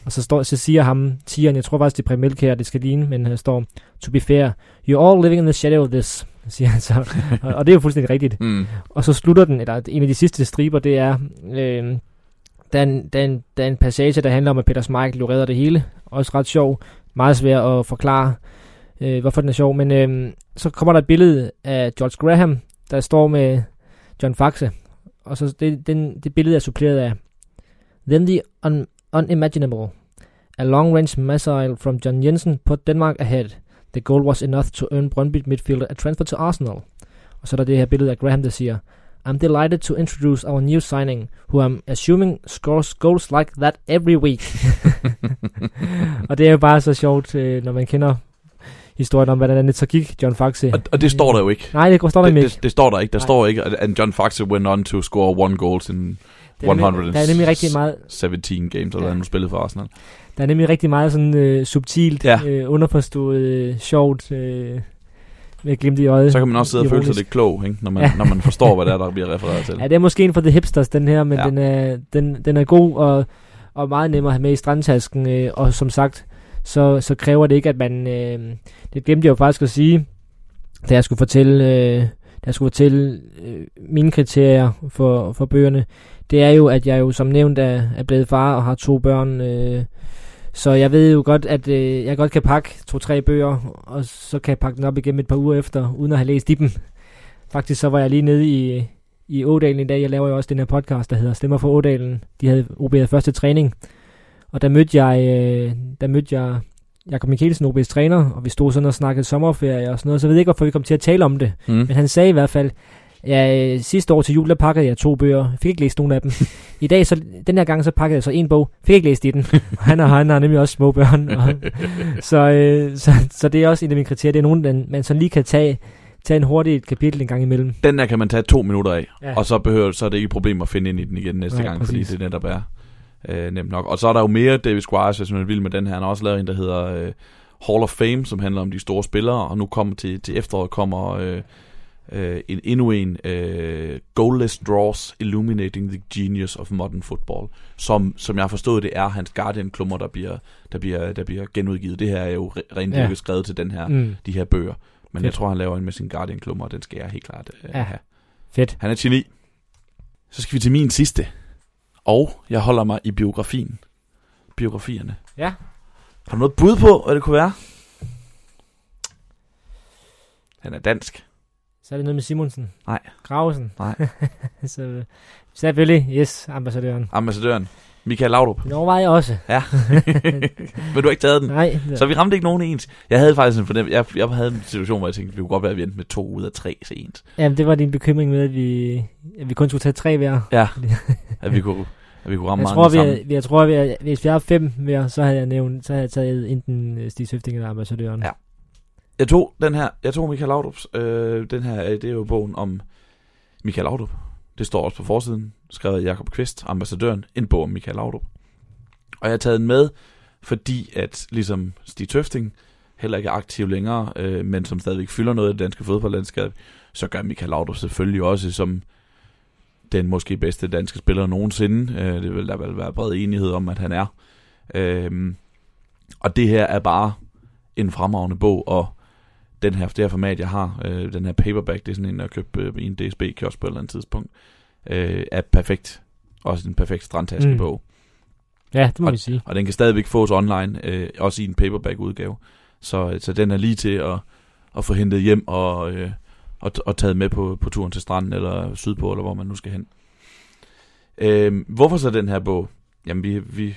Og så, står, så siger ham, tigeren, jeg tror faktisk, det er Præm her, det skal ligne, men her står, to be fair, you're all living in the shadow of this, siger han så. og, og det er jo fuldstændig rigtigt. Mm. Og så slutter den, eller en af de sidste striber, det er, øh, der, er en, der, er en, der er en passage, der handler om, at Peter Schmeichel jo redder det hele. Også ret sjov. Meget svært at forklare, øh, hvorfor den er sjov. Men øh, så kommer der et billede af George Graham, der står med John Faxe, og så det, den, det billede er suppleret af Then the un, unimaginable. A long-range missile from John Jensen put Denmark ahead. The goal was enough to earn Brøndby midfielder a transfer to Arsenal. Og så er der det her billede af Graham, der siger, I'm delighted to introduce our new signing, who I'm assuming scores goals like that every week. og det er jo bare så sjovt, øh, når man kender historien om, hvordan det så gik John Faxe. Og, og det står der jo ikke. Nej, det står der det, ikke. Det, det står der ikke. Der Nej. står ikke, at John Faxe went on to score one goals in 117 der er nemlig rigtig meget, 17 games, eller ja. han spillet for Arsenal. Der er nemlig rigtig meget sådan øh, subtilt, ja. øh, underforstået, øh, sjovt, øh, med glimt i øjet. Så kan man også sidde og føle sig lidt klog, ikke? Når, man, ja. når man forstår, hvad der, er, der bliver refereret til. Ja, det er måske en for the hipsters, den her, men ja. den, er, den, den er god og, og meget nemmere at have med i strandtasken. Øh, og som sagt, så, så kræver det ikke, at man... Øh, det glemte jeg jo faktisk at sige, da jeg skulle fortælle, øh, da jeg skulle fortælle øh, mine kriterier for, for bøgerne. Det er jo, at jeg jo som nævnt er, er blevet far og har to børn. Øh, så jeg ved jo godt, at øh, jeg godt kan pakke to-tre bøger, og så kan jeg pakke den op igen et par uger efter, uden at have læst i dem. Faktisk så var jeg lige nede i, i Ådalen i dag. Jeg laver jo også den her podcast, der hedder Stemmer for Ådalen. De havde OB'et første træning. Og der mødte jeg, øh, der mødte jeg Jakob Mikkelsen, OB's træner, og vi stod sådan og snakkede sommerferie og sådan noget, så jeg ved ikke, hvorfor vi kom til at tale om det. Mm. Men han sagde i hvert fald, ja, sidste år til jul, der pakkede jeg to bøger, fik ikke læst nogen af dem. I dag, så, den her gang, så pakkede jeg så en bog, fik ikke læst i den. han, har, han har nemlig også små børn. Og, så, øh, så, så, det er også en af mine kriterier, det er nogen, den, man sådan lige kan tage, tage en hurtig et kapitel en gang imellem. Den der kan man tage to minutter af, ja. og så, behøver, så er det ikke et problem at finde ind i den igen næste Nej, gang, præcis. fordi det netop er øh, nemt nok. Og så er der jo mere David Squires, hvis man vil med den her. Han har også lavet en, der hedder øh, Hall of Fame, som handler om de store spillere, og nu kommer til, til efteråret kommer øh, øh, en, endnu en øh, Goalless Draws Illuminating the Genius of Modern Football, som, som jeg forstået, det er hans Guardian-klummer, der bliver, der, bliver, der bliver genudgivet. Det her er jo rent ja. skrevet til den her, mm. de her bøger. Men Fedt. jeg tror, han laver en med sin Guardian-klummer, og den skal jeg helt klart øh, ja. have. Fedt. Han er geni. Så skal vi til min sidste. Og jeg holder mig i biografien. Biografierne. Ja. Har du noget bud på, hvad det kunne være? Han er dansk. Så er det noget med Simonsen. Nej. Gravesen. Nej. så selvfølgelig, yes, ambassadøren. Ambassadøren. Michael Laudrup. Den overvejer jeg også. Ja. Men du har ikke taget den. Nej. Så vi ramte ikke nogen ens. Jeg havde faktisk en fornemmelse, jeg, jeg havde en situation, hvor jeg tænkte, vi kunne godt være, at vi endte med to ud af tre til ens. Jamen, det var din bekymring med, at vi, at vi kun skulle tage tre hver. Ja, at vi kunne, at vi kunne ramme Jeg mange tror, vi, sammen. er, jeg tror, vi er, hvis vi har fem mere, så har jeg nævnt, så har jeg taget enten øh, Stig Søfting eller ambassadøren. Ja. Jeg tog den her, jeg tog Michael Laudrups, øh, den her, det er jo bogen om Michael Laudrup. Det står også på forsiden, skrevet af Jakob Kvist, ambassadøren, en bog om Michael Laudrup. Og jeg har taget den med, fordi at ligesom Stig Tøfting heller ikke er aktiv længere, øh, men som stadigvæk fylder noget i det danske fodboldlandskab, så gør Michael Laudrup selvfølgelig også som den måske bedste danske spiller nogensinde. Øh, det vil der vel være bred enighed om, at han er. Øh, og det her er bare en fremragende bog, og den her, det her format, jeg har, øh, den her paperback, det er sådan en, jeg købte øh, i en DSB-kiosk på et eller andet tidspunkt, øh, er perfekt. Også en perfekt strandtaskebog. Mm. Ja, det må vi sige. Og den kan stadigvæk fås online, øh, også i en paperback-udgave. Så, så den er lige til at, at få hentet hjem og, øh, og, og taget med på, på turen til stranden, eller sydpå, eller hvor man nu skal hen. Øh, hvorfor så den her bog? Jamen, vi, vi,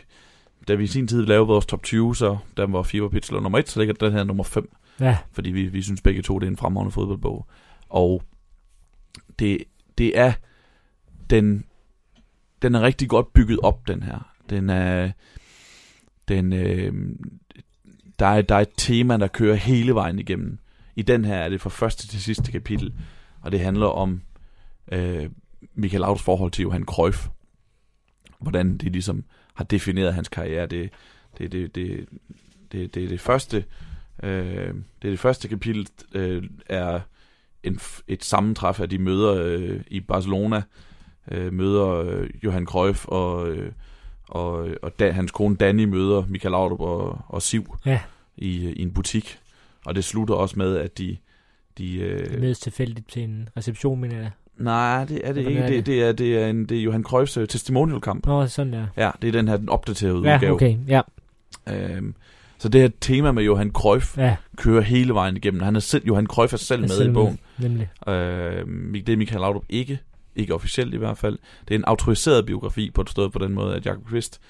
da vi i sin tid lavede vores top 20, så der var Fever Pitch nummer 1, så ligger den her nummer 5 Ja, fordi vi, vi synes begge to, det er en fremragende fodboldbog. Og det, det er, den, den er rigtig godt bygget op, den her. Den er, den, øh, der, er, der er et tema, der kører hele vejen igennem. I den her er det fra første til sidste kapitel, og det handler om øh, Michael Laudrups forhold til Johan Cruyff. Hvordan det ligesom har defineret hans karriere. Det, det, det, det, det, det, det første Øh, det er det første kapitel, øh, er en, et sammentræf af de møder øh, i Barcelona, øh, møder øh, Johan Cruyff og, øh, og, og da, hans kone Danny møder Michael Laudrup og, og Siv ja. i, i en butik. Og det slutter også med, at de... de øh, mødes tilfældigt til en reception, mener jeg. nej, det er det Hvordan ikke. er Det, det, er, det, er en, det er Johan Cruyffs øh, testimonial-kamp. Nå, sådan der. Ja, det er den her den opdaterede Ja, udgave. okay, ja. Øhm, så det her tema med Johan Cruyff Ja, kører hele vejen igennem. Han er selv, Johan Cruyff er selv jeg med selv i bogen. Nemlig. Øh, det er Michael Laudrup ikke. Ikke officielt i hvert fald. Det er en autoriseret biografi på et sted på den måde, at Jacob Kvist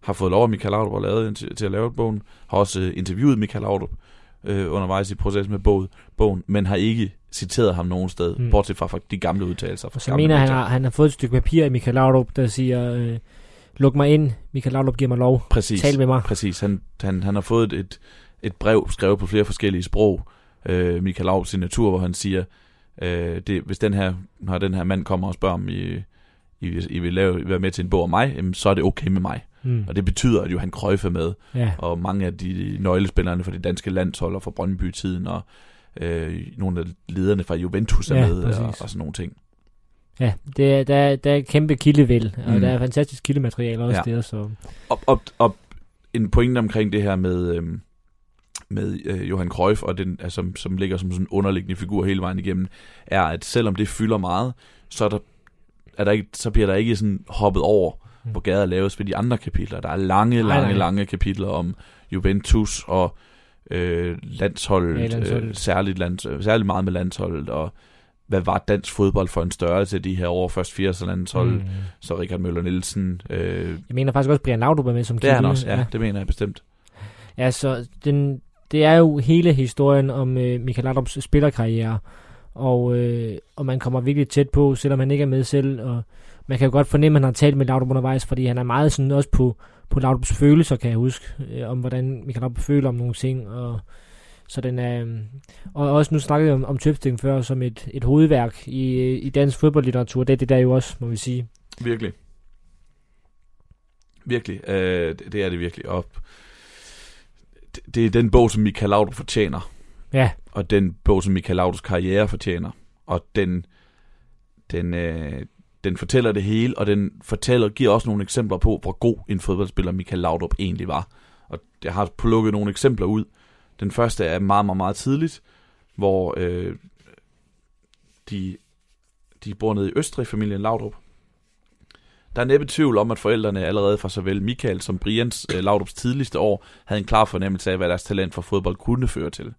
har fået lov af Michael Laudrup at lave, til, til at lave bogen. Har også øh, interviewet Michael Laudrup øh, undervejs i processen med bogen, bogen, men har ikke citeret ham nogen sted, Mm. bortset fra, de gamle udtalelser. Fra Og så gamle mener han, han har fået et stykke papir af Michael Laudrup, der siger, øh, luk mig ind, Michael Laudrup giver mig lov, Præcis. tal med mig. Præcis. Han, han, han har fået et, et brev skrevet på flere forskellige sprog. Øh, Michael Laudrup signatur, hvor han siger, øh, det, hvis den her, når den her mand kommer og spørger, om I, I, I vil lave, være med til en bog om mig, jamen, så er det okay med mig. Mm. Og det betyder, at Johan Cruyff er med, Ja, og mange af de nøglespillerne fra de danske landshold og fra Brøndby-tiden, og øh, nogle af lederne fra Juventus er Ja, med, og, præcis. og sådan nogle ting. Ja. Det er, der, er- der er et kæmpe kildevæld, og Mm. der er fantastisk kildemateriale også Ja. der, så... Og, og, og en pointe omkring det her med, øhm, med øh, Johan Cruyff, og den, altså, som, som ligger som sådan en underliggende figur hele vejen igennem, er, at selvom det fylder meget, så, er der, er der ikke, så bliver der ikke sådan hoppet over, Mm. hvor gader laves ved de andre kapitler. Der er lange, lange, nej. lange kapitler om Juventus og øh, landsholdet, Ja, landsholdet. Øh, særligt, lands, særligt meget med landsholdet, og hvad var dansk fodbold for en størrelse de her år, først 80'er landshold, mm. Så Richard Møller Nielsen, øh, Jeg mener faktisk også, Brian Laudrup er med som det er han kilde. også, ja, det mener jeg bestemt. Ja, så den, det er jo hele historien om øh, Michael Laudrups spillerkarriere, og, øh, og man kommer virkelig tæt på, selvom han ikke er med selv, og man kan jo godt fornemme, at han har talt med Laudrup undervejs, fordi han er meget sådan også på, på Laudrups følelser, kan jeg huske, øh, om hvordan Michael Laudrup føler om nogle ting, og så den er, øh, og også nu snakkede jeg om, om Tøfting før, som et, et hovedværk i, i dansk fodboldlitteratur, det er det der jo også, må vi sige. Virkelig. Virkelig. Øh, det, det er det virkelig. Og det, det er den bog, som Michael Laudrup fortjener. Ja, Og den bog, som Michael Laudrups karriere fortjener. Og den, den, øh, den fortæller det hele, og den fortæller, giver også nogle eksempler på, hvor god en fodboldspiller Michael Laudrup egentlig var. Og jeg har plukket nogle eksempler ud. Den første er meget, meget, meget tidligt, hvor øh, de, de bor nede i Østrig, familien Laudrup. Der er næppe tvivl om, at forældrene allerede fra såvel Michael som Brians øh, Laudrups tidligste år havde en klar fornemmelse af, hvad deres talent for fodbold kunne føre til.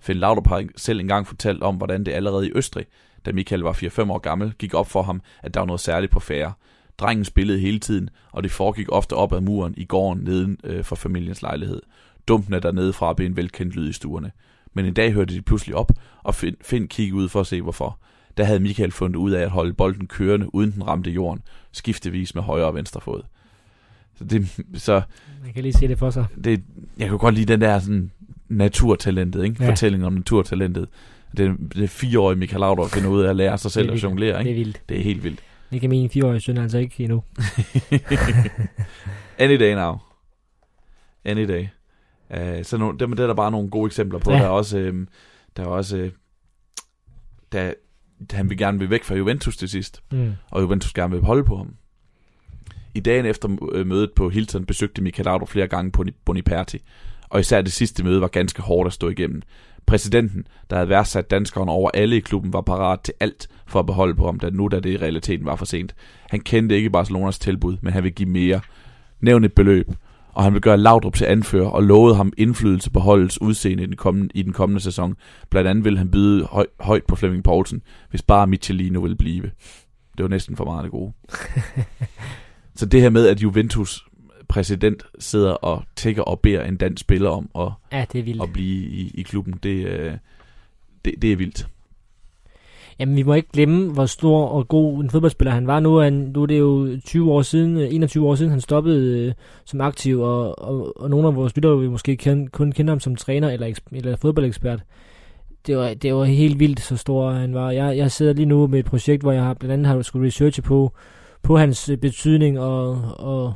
Finn Laudrup har selv engang fortalt om, hvordan det allerede i Østrig, da Michael var 4-5 år gammel, gik op for ham, at der var noget særligt på færre. Drengen spillede hele tiden, og det foregik ofte op ad muren i gården neden øh, for familiens lejlighed. Dumpene dernede fra blev en velkendt lyd i stuerne. Men en dag hørte de pludselig op, og Finn, Finn kiggede ud for at se hvorfor. Der havde Michael fundet ud af at holde bolden kørende, uden den ramte jorden, skiftevis med højre og venstre fod. Så det, så Man kan lige se det for sig. det, jeg kan godt lide den der sådan naturtalentet, ikke? Ja. Fortællingen om naturtalentet. Det, det fireårige Michael Laudrup finder ud af at lære sig selv Det at jonglere, Det ikke? er vildt. Det er helt vildt. Det kan min fireårige søn altså ikke endnu. Any day now. Any day. Uh, så no, det, det er der bare nogle gode eksempler på. Ja. Der er også, øh, der er også øh, der, han vil gerne vil væk fra Juventus til sidst, Mm. og Juventus gerne vil holde på ham. I dagen efter øh, mødet på Hilton besøgte Laudrup flere gange på Boniperti, og især det sidste møde var ganske hårdt at stå igennem. Præsidenten, der havde værdsat danskeren over alle i klubben, var parat til alt for at beholde på ham, da nu da det i realiteten var for sent. Han kendte ikke Barcelonas tilbud, men han ville give mere. Nævn et beløb, og han vil gøre Laudrup til anfører og lovede ham indflydelse på holdets udseende i den kommende, i den kommende sæson. Blandt andet vil han byde høj, højt på Flemming Poulsen, hvis bare Michelino vil blive. Det var næsten for meget det gode. Så det her med, at Juventus præsident sidder og tækker og beder en dansk spiller om at, Ja, det er vildt. at blive i, i klubben, det, øh, det, det er vildt. Jamen, vi må ikke glemme, hvor stor og god en fodboldspiller han var. Nu er, han, nu er det jo 20 år siden, øh, 21 år siden, han stoppede øh, som aktiv, og, og, og nogle af vores lyttere vil måske kende, kun kende ham som træner eller, eller fodboldekspert. Det var, det var helt vildt, så stor han var. Jeg, jeg sidder lige nu med et projekt, hvor jeg har, blandt andet har skulle researche på, på hans øh, betydning og, og,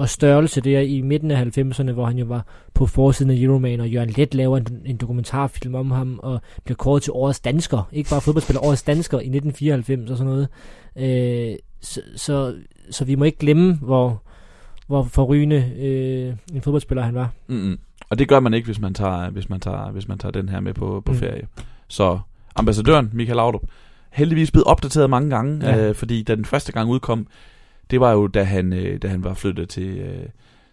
og størrelse der i midten af 90'erne, hvor han jo var på forsiden af Euroman, og Jørgen Let laver en, en dokumentarfilm om ham, og bliver kåret til årets dansker. Ikke bare fodboldspiller, årets dansker i 1994 og sådan noget. Øh, så, så, så vi må ikke glemme, hvor, hvor forrygende øh, en fodboldspiller han var. Mm-mm. Og det gør man ikke, hvis man tager, hvis man tager, hvis man tager den her med på, på Mm. ferie. Så ambassadøren, Michael Laudrup, heldigvis blevet opdateret mange gange, ja. øh, fordi da den første gang udkom, det var jo, da han, øh, da han var flyttet til, øh,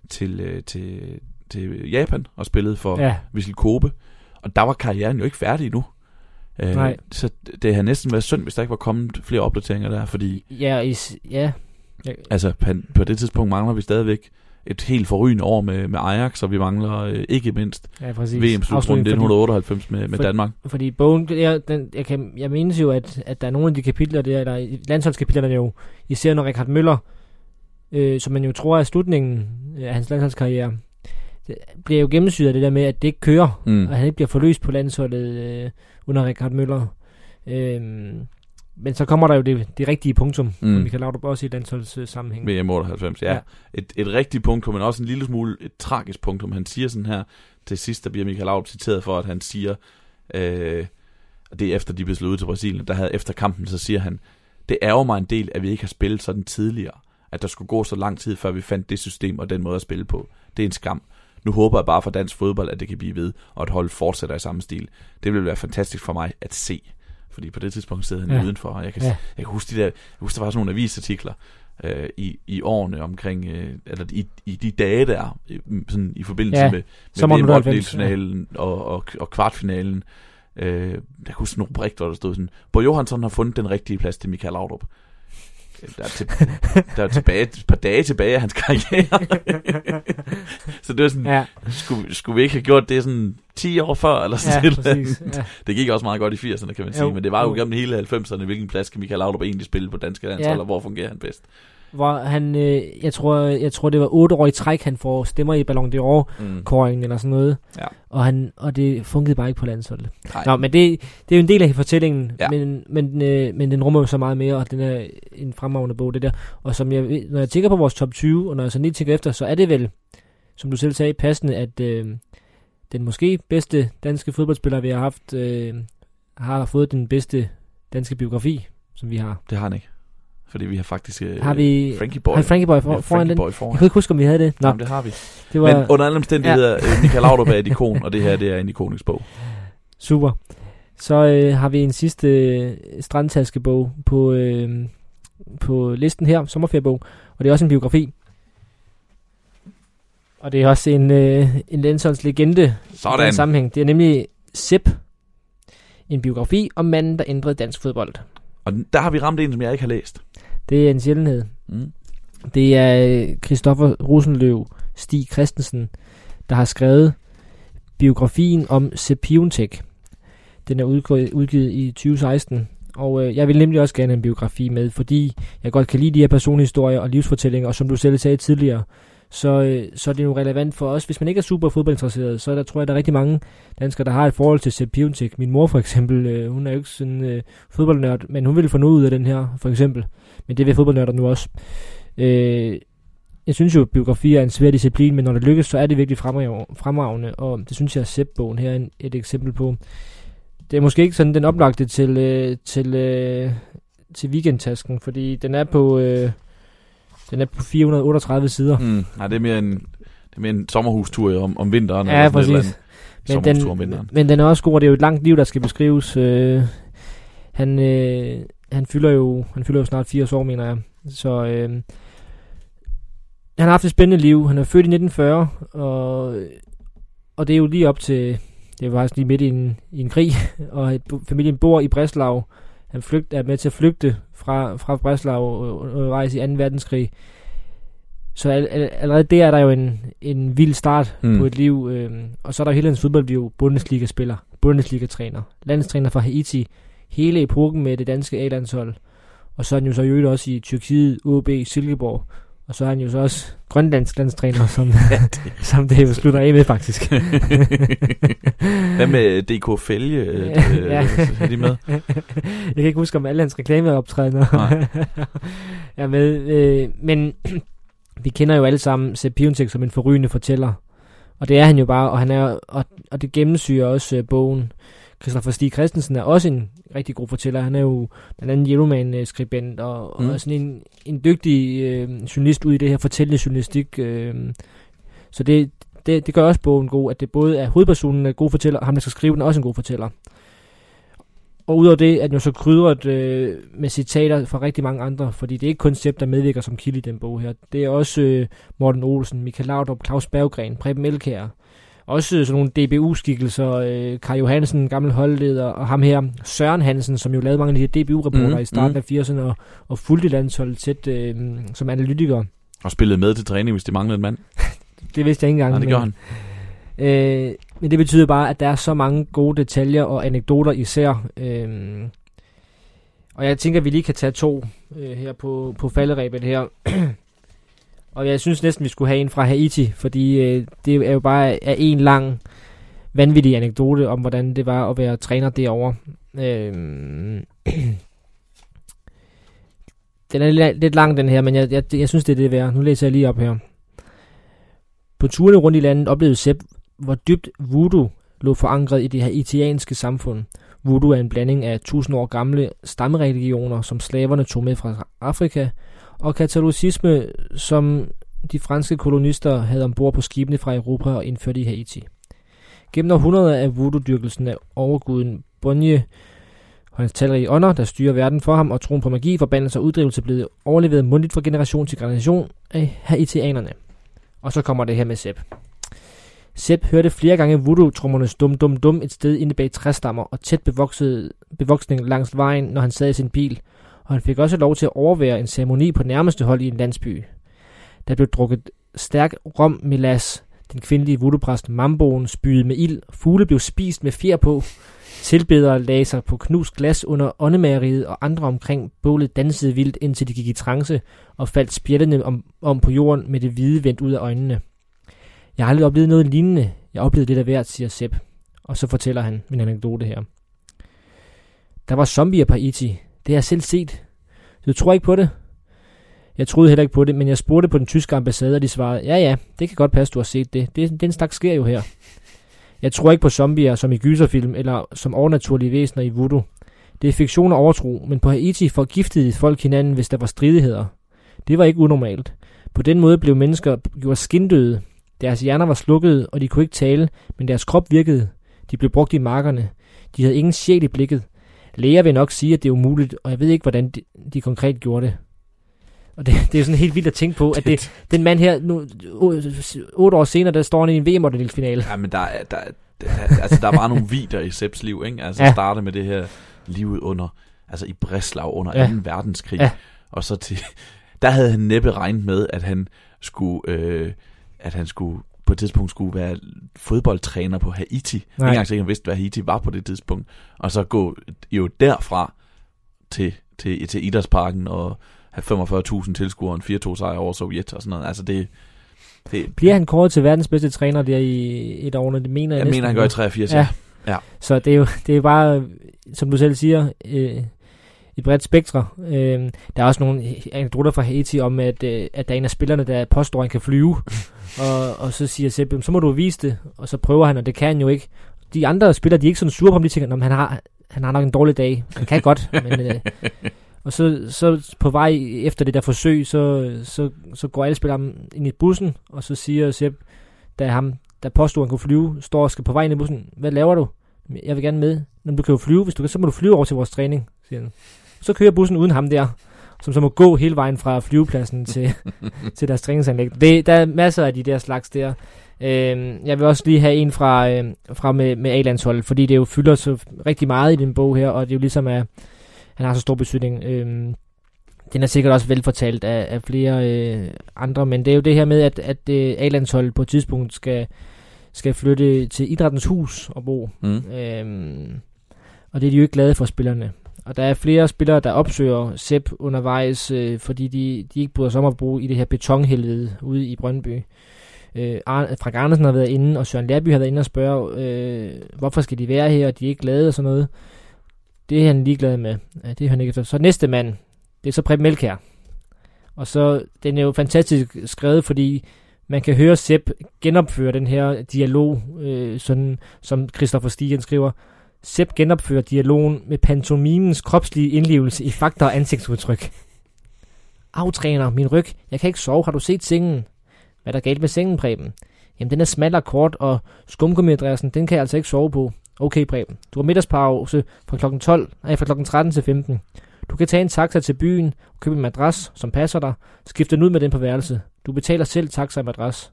til, øh, til, til Japan og spillede for ja. Vissel Kobe. Og der var karrieren jo ikke færdig endnu. Øh, Nej. Så det havde næsten været synd, hvis der ikke var kommet flere opdateringer der, fordi ja, is, ja. ja. altså, han, på det tidspunkt mangler vi stadigvæk et helt forrygende år med, med Ajax, og vi mangler øh, ikke mindst ja præcis. VM slutrunden Afslutning, 1998 med, med for- Danmark. Fordi, bogen, jeg, den, jeg, kan, jeg mindes jo, at, at der er nogle af de kapitler, der, eller landsholdskapitlerne jo, især når Richard Møller, øh, som man jo tror er slutningen af hans landsholdskarriere, bliver jo gennemsyret af det der med, at det ikke kører, Mm. og han ikke bliver forløst på landsholdet øh, under Richard Møller. Øhm, men så kommer der jo det, det rigtige punktum, mm. Michael Laudrup også i landsholds sammenhæng. VM 98, ja. Ja. Et, et rigtigt punktum, men også en lille smule et tragisk punktum. Han siger sådan her, til sidst, der bliver Michael Laudrup citeret for, at han siger, øh, det er efter de blev slået ud til Brasilien, der havde efter kampen, så siger han, det ærger mig en del, at vi ikke har spillet sådan tidligere. At der skulle gå så lang tid, før vi fandt det system og den måde at spille på. Det er en skam. Nu håber jeg bare for dansk fodbold, at det kan blive ved, og at holdet fortsætter i samme stil. Det vil være fantastisk for mig at se. Fordi på det tidspunkt sidder han Ja. ja. udenfor, og jeg kan, Ja. ja. jeg kan huske, de der, jeg husker, der var sådan nogle avisartikler øh, i, i årene omkring, øh, eller i, i de dage der, øh, sådan i forbindelse Ja. ja. med, med 98, VM-finalen og, og, og kvartfinalen. Øh, jeg kan huske nogle rubrikker, der stod sådan, Bo Johansson har fundet den rigtige plads til Michael Laudrup. Der er, til, der er tilbage, et par dage tilbage af hans karriere. så det var sådan, Ja, skulle, skulle vi ikke have gjort det sådan 10 år før, eller sådan ja præcis. Ja. Det gik også meget godt i 80'erne, kan man sige, Jo, men det var jo jo. gennem hele 90'erne, hvilken plads kan Michael Laudrup egentlig spille på danske landshold, Ja. og hvor fungerer han bedst? Hvor han, øh, jeg, tror, jeg tror, det var otte år i træk, han får stemmer i Ballon d'Or, Mm. eller sådan noget. Ja. Og, han, og det fungerede bare ikke på landsholdet. Nej. Nå, men det, det er jo en del af fortællingen, Ja. men, men, øh, men den rummer jo så meget mere, og den er en fremragende bog, det der. Og som jeg, når jeg tænker på vores top 20, og når jeg så lige tænker efter, så er det vel, som du selv sagde, passende, at øh, den måske bedste danske fodboldspiller, vi har haft, øh, har fået den bedste danske biografi, som vi har. Det har han ikke. Fordi vi har faktisk øh, Har vi- Frankie Boy. Har Frankie Boy for, ja, foran Frankie den? Boy Jeg foran. kunne ikke huske, om vi havde det. Nå, Jamen, det har vi. det var Men under alle omstændigheder, ja. Michael Laudrup er et ikon, og det her det er en ikonisk bog. super. Så øh, har vi en sidste øh, strandtaskebog på, øh, på listen her, sommerferiebog, og det er også en biografi. Og det er også en, øh, en Lensons legende i Sådan. den sammenhæng. Det er nemlig Zip, en biografi om manden, der ændrede dansk fodbold. Og der har vi ramt en, som jeg ikke har læst. Det er en sjældenhed. Mm. Det er øh, Christoffer Rosenløv Stig Christensen, der har skrevet biografien om Sepp Piontek. Den er udgivet, i 2016, og øh, jeg vil nemlig også gerne have en biografi med, fordi jeg godt kan lide de her personhistorier og livsfortællinger, og som du selv sagde tidligere, så, øh, så er det jo relevant for os. Hvis man ikke er super fodboldinteresseret, så der tror jeg, der er rigtig mange danskere, der har et forhold til Sepp Piontek. Min mor for eksempel, øh, hun er jo ikke sådan øh, fodboldnørd, men hun vil få noget ud af den her, for eksempel. Men det vil fodboldnørder nu også. Øh, jeg synes jo, at biografier er en svær disciplin, men når det lykkes, så er det virkelig fremragende, og det synes jeg, at Sepp-bogen her er en, et eksempel på. Det er måske ikke sådan den oplagte til, øh, til, øh, til weekendtasken, fordi den er på, øh, den er på 438 sider. Mm, nej, det er mere en, det er mere en sommerhustur om, om vinteren. Ja, præcis. Men den, om vinteren. men den er også god, og det er jo et langt liv, der skal beskrives. Øh, han, øh, han, fylder jo, han fylder jo snart 80 år, mener jeg. Så øh, han har haft et spændende liv. Han er født i 1940, og, og det er jo lige op til, det var faktisk lige midt i en, i en krig, og familien bor i Breslau. Han flygt, er med til at flygte fra, fra Breslau undervejs i 2. verdenskrig. Så all, all, allerede der er der jo en, en vild start mm. på et liv. Øh, og så er der jo hele hans fodboldliv, Bundesliga-spiller, Bundesliga-træner, landstræner fra Haiti, hele epoken med det danske A-landshold. Og så er han jo så jo også i Tyrkiet, OB, Silkeborg. Og så er han jo så også grønlandsk landstræner, som, ja, det. som det slutter af med faktisk. Hvad med DK Fælge? Øh, ja. Er de med? Jeg kan ikke huske, om alle hans reklameoptrædener er med. Øh, men vi kender jo alle sammen Sepp Piontek som en forrygende fortæller. Og det er han jo bare, og, han er, og, og det gennemsyrer også bogen. Christoffer Stig Christensen er også en rigtig god fortæller. Han er jo blandt andet Yellowman-skribent og, mm. og sådan en, en dygtig øh, journalist ud i det her fortællende journalistik. Øh, så det, det, det gør også bogen god, at det både er hovedpersonen en god fortæller, og ham, der skal skrive den, er også en god fortæller. Og udover det er den jo så krydret øh, med citater fra rigtig mange andre, fordi det er ikke kun Sepp, der medvirker som kilde i den bog her. Det er også øh, Morten Olsen, Michael Laudrup, Claus Berggren, Preben Elkær, også sådan nogle DBU-skikkelser, øh, Kai Johansen, gammel holdleder, og ham her, Søren Hansen, som jo lavede mange af de her DBU-rapporter mm, i starten mm. af 80'erne, og, og fulgte landsholdet tæt øh, som analytiker. Og spillede med til træning, hvis det manglede en mand. det vidste jeg ikke engang. Nej, det gjorde han. Øh, men det betyder bare, at der er så mange gode detaljer og anekdoter især. Øh, og jeg tænker, at vi lige kan tage to øh, her på, på falderæbet her. Og jeg synes næsten, vi skulle have en fra Haiti, fordi øh, det er jo bare er en lang, vanvittig anekdote om, hvordan det var at være træner derovre. Øh, den er lidt, lang, den her, men jeg, jeg, jeg synes, det er det værd. Nu læser jeg lige op her. På turene rundt i landet oplevede Sepp, hvor dybt voodoo lå forankret i det haitianske samfund. Voodoo er en blanding af tusind år gamle stammereligioner, som slaverne tog med fra Afrika, og katolicisme, som de franske kolonister havde ombord på skibene fra Europa og indførte i Haiti. Gennem århundreder af voodoo-dyrkelsen af overguden Bonje og hans talrige ånder, der styrer verden for ham, og troen på magi, forbandelse og uddrivelse blevet overleveret mundtligt fra generation til generation af haitianerne. Og så kommer det her med Sepp. Sepp hørte flere gange voodoo-trommernes dum dum dum et sted inde bag træstammer og tæt bevokset, bevoksning langs vejen, når han sad i sin bil, og han fik også lov til at overvære en ceremoni på nærmeste hold i en landsby. Der blev drukket stærk rom melas. Den kvindelige vudupræst Mamboen spyede med ild. Fugle blev spist med fjer på. Tilbedere lagde sig på knust glas under åndemageriet, og andre omkring bålet dansede vildt, indtil de gik i trance og faldt spjættende om, om på jorden med det hvide vendt ud af øjnene. Jeg har aldrig oplevet noget lignende. Jeg oplevede det der værd, siger Sepp. Og så fortæller han min anekdote her. Der var zombier på Haiti. Det har jeg selv set. Du tror ikke på det? Jeg troede heller ikke på det, men jeg spurgte på den tyske ambassade, og de svarede, ja ja, det kan godt passe, du har set det. det den slags sker jo her. Jeg tror ikke på zombier som i gyserfilm, eller som overnaturlige væsener i voodoo. Det er fiktion og overtro, men på Haiti forgiftede folk hinanden, hvis der var stridigheder. Det var ikke unormalt. På den måde blev mennesker gjort skindøde. Deres hjerner var slukket, og de kunne ikke tale, men deres krop virkede. De blev brugt i markerne. De havde ingen sjæl i blikket. Læger vil nok sige, at det er umuligt, og jeg ved ikke, hvordan de, de konkret gjorde det. Og det, det er sådan helt vildt at tænke på, at det, den mand her, nu, otte år senere, der står han i en VM finale. Ja, men der er, der, der, altså, der er bare nogle vider i Sepps liv, ikke? Altså ja. starte med det her livet under, altså i Breslau under ja. 2. verdenskrig, ja. og så til der havde han næppe regnet med, at han skulle, øh, at han skulle på et tidspunkt skulle være fodboldtræner på Haiti. Nej. Ikke engang vidste, hvad Haiti var på det tidspunkt. Og så gå jo derfra til, til, til idrætsparken og have 45.000 tilskuere, en 4-2 sejr over Sovjet og sådan noget. Altså det, det, Bliver han kåret til verdens bedste træner der i et år, det mener jeg Jeg mener, han gør i 83, ja. ja. Så det er jo det er bare, som du selv siger, øh, et bredt spektre. Øh, der er også nogle anekdoter fra Haiti om, at, øh, at der er en af spillerne, der påstår, at han kan flyve. og, og så siger Sepp, så må du vise det. Og så prøver han, og det kan han jo ikke. De andre spillere, de er ikke sådan sure på ham, de tænker, han har, han har nok en dårlig dag. Han kan godt, men... Øh, og så, så på vej efter det der forsøg, så, så, så går alle spillere ind i bussen, og så siger Sepp, da ham, der påstod, han kunne flyve, står og skal på vej ind i bussen. Hvad laver du? Jeg vil gerne med. Når du kan jo flyve, hvis du kan, så må du flyve over til vores træning, siger han. Så kører bussen uden ham der, som så må gå hele vejen fra flyvepladsen til, til deres træningsanlæg. Det, der er masser af de der slags der. Øh, jeg vil også lige have en fra, øh, fra med, med A-landsholdet, fordi det jo fylder så rigtig meget i den bog her, og det er jo ligesom, at han har så stor betydning. Øh, den er sikkert også velfortalt af, af flere øh, andre, men det er jo det her med, at, at øh, A-landsholdet på et tidspunkt skal, skal flytte til Idrættens Hus og bo. Mm. Øhm, og det er de jo ikke glade for spillerne. Og der er flere spillere, der opsøger Sepp undervejs, øh, fordi de, de ikke bryder sig om at bruge i det her betonhelvede ude i Brøndby. Øh, Frank Andersen har været inde, og Søren Lærby har været inde og spørge, øh, hvorfor skal de være her, og de er ikke glade og sådan noget. Det er han ligeglad med. Ja, det er han ikke efter. Så næste mand, det er så Preben Melkær. Og så, den er jo fantastisk skrevet, fordi man kan høre Sepp genopføre den her dialog, øh, sådan som Christopher Stigen skriver. Sepp genopfører dialogen med pantomimens kropslige indlevelse i fakta og ansigtsudtryk. Aftræner, min ryg. Jeg kan ikke sove. Har du set sengen? Hvad er der galt med sengen, Preben? Jamen, den er smal og kort, og skumgummiadressen, den kan jeg altså ikke sove på. Okay, Preben. Du har middagspause fra kl. 12, nej, fra kl. 13 til 15. Du kan tage en taxa til byen, købe en madras, som passer dig, skifte den ud med den på værelset. Du betaler selv taxa og madras.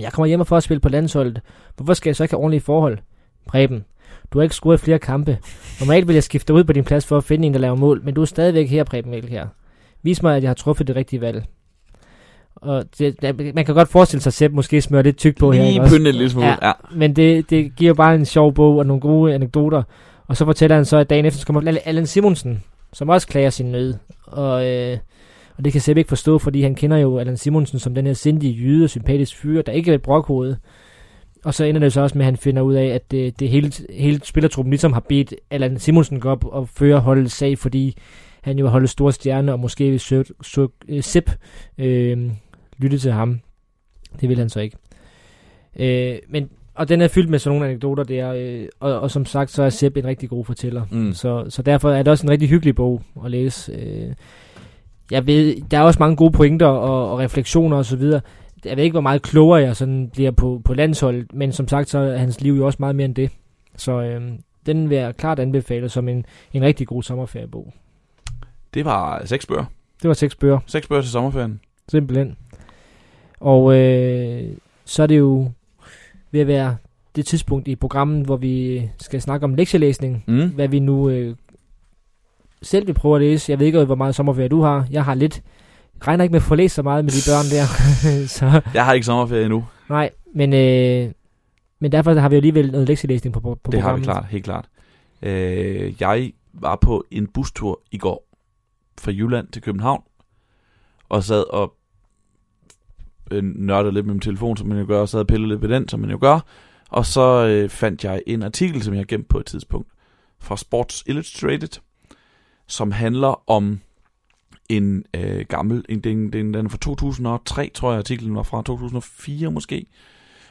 Jeg kommer hjem for at spille på landsholdet. Hvorfor skal jeg så ikke have ordentlige forhold? Preben, du har ikke scoret flere kampe. Normalt vil jeg skifte ud på din plads for at finde en, der laver mål, men du er stadigvæk her, Preben her. Vis mig, at jeg har truffet det rigtige valg. Og det, man kan godt forestille sig selv måske smøre lidt tyk på Lige her. Lige pynte lidt smule, ja. ja. Men det, det giver bare en sjov bog og nogle gode anekdoter. Og så fortæller han så, at dagen efter så kommer Allan Simonsen, som også klager sin nød. Og, øh, og det kan Sepp ikke forstå, fordi han kender jo Allan Simonsen som den her sindige jyde og sympatisk fyr, der ikke er et brokhoved. Og så ender det så også med, at han finder ud af, at det, det hele, hele spillertruppen ligesom har bedt Allan Simonsen gå op og føre holdet sag, fordi han jo har holdt store stjerne, og måske vil sø, sø, øh, øh, lytte til ham. Det vil han så ikke. Øh, men, og den er fyldt med sådan nogle anekdoter der, øh, og, og som sagt, så er Sepp en rigtig god fortæller. Mm. Så, så derfor er det også en rigtig hyggelig bog at læse. Øh, jeg ved, der er også mange gode pointer og, og refleksioner og så videre. Jeg ved ikke, hvor meget klogere jeg sådan bliver på, på landsholdet, men som sagt, så er hans liv jo også meget mere end det. Så øh, den vil jeg klart anbefale som en, en rigtig god sommerferiebog. Det var seks bøger. Det var seks bøger. Seks bøger til sommerferien. Simpelthen. Og øh, så er det jo ved at være det tidspunkt i programmet, hvor vi skal snakke om lektielæsning. Mm. Hvad vi nu øh, selv vil prøve at læse. Jeg ved ikke, hvor meget sommerferie du har. Jeg har lidt. Regner ikke med at få læst så meget med de børn der. så. Jeg har ikke sommerferie endnu. Nej, men, øh, men derfor har vi alligevel noget lektielæsning på, på Det programmet. har vi klart, helt klart. Øh, jeg var på en bustur i går fra Jylland til København, og sad og øh, nørdede lidt med min telefon, som man jo gør, og sad og pillede lidt ved den, som man jo gør. Og så øh, fandt jeg en artikel, som jeg har gemt på et tidspunkt, fra Sports Illustrated, som handler om en øh, gammel, en, den, den, den er fra 2003, tror jeg, artiklen var fra 2004 måske,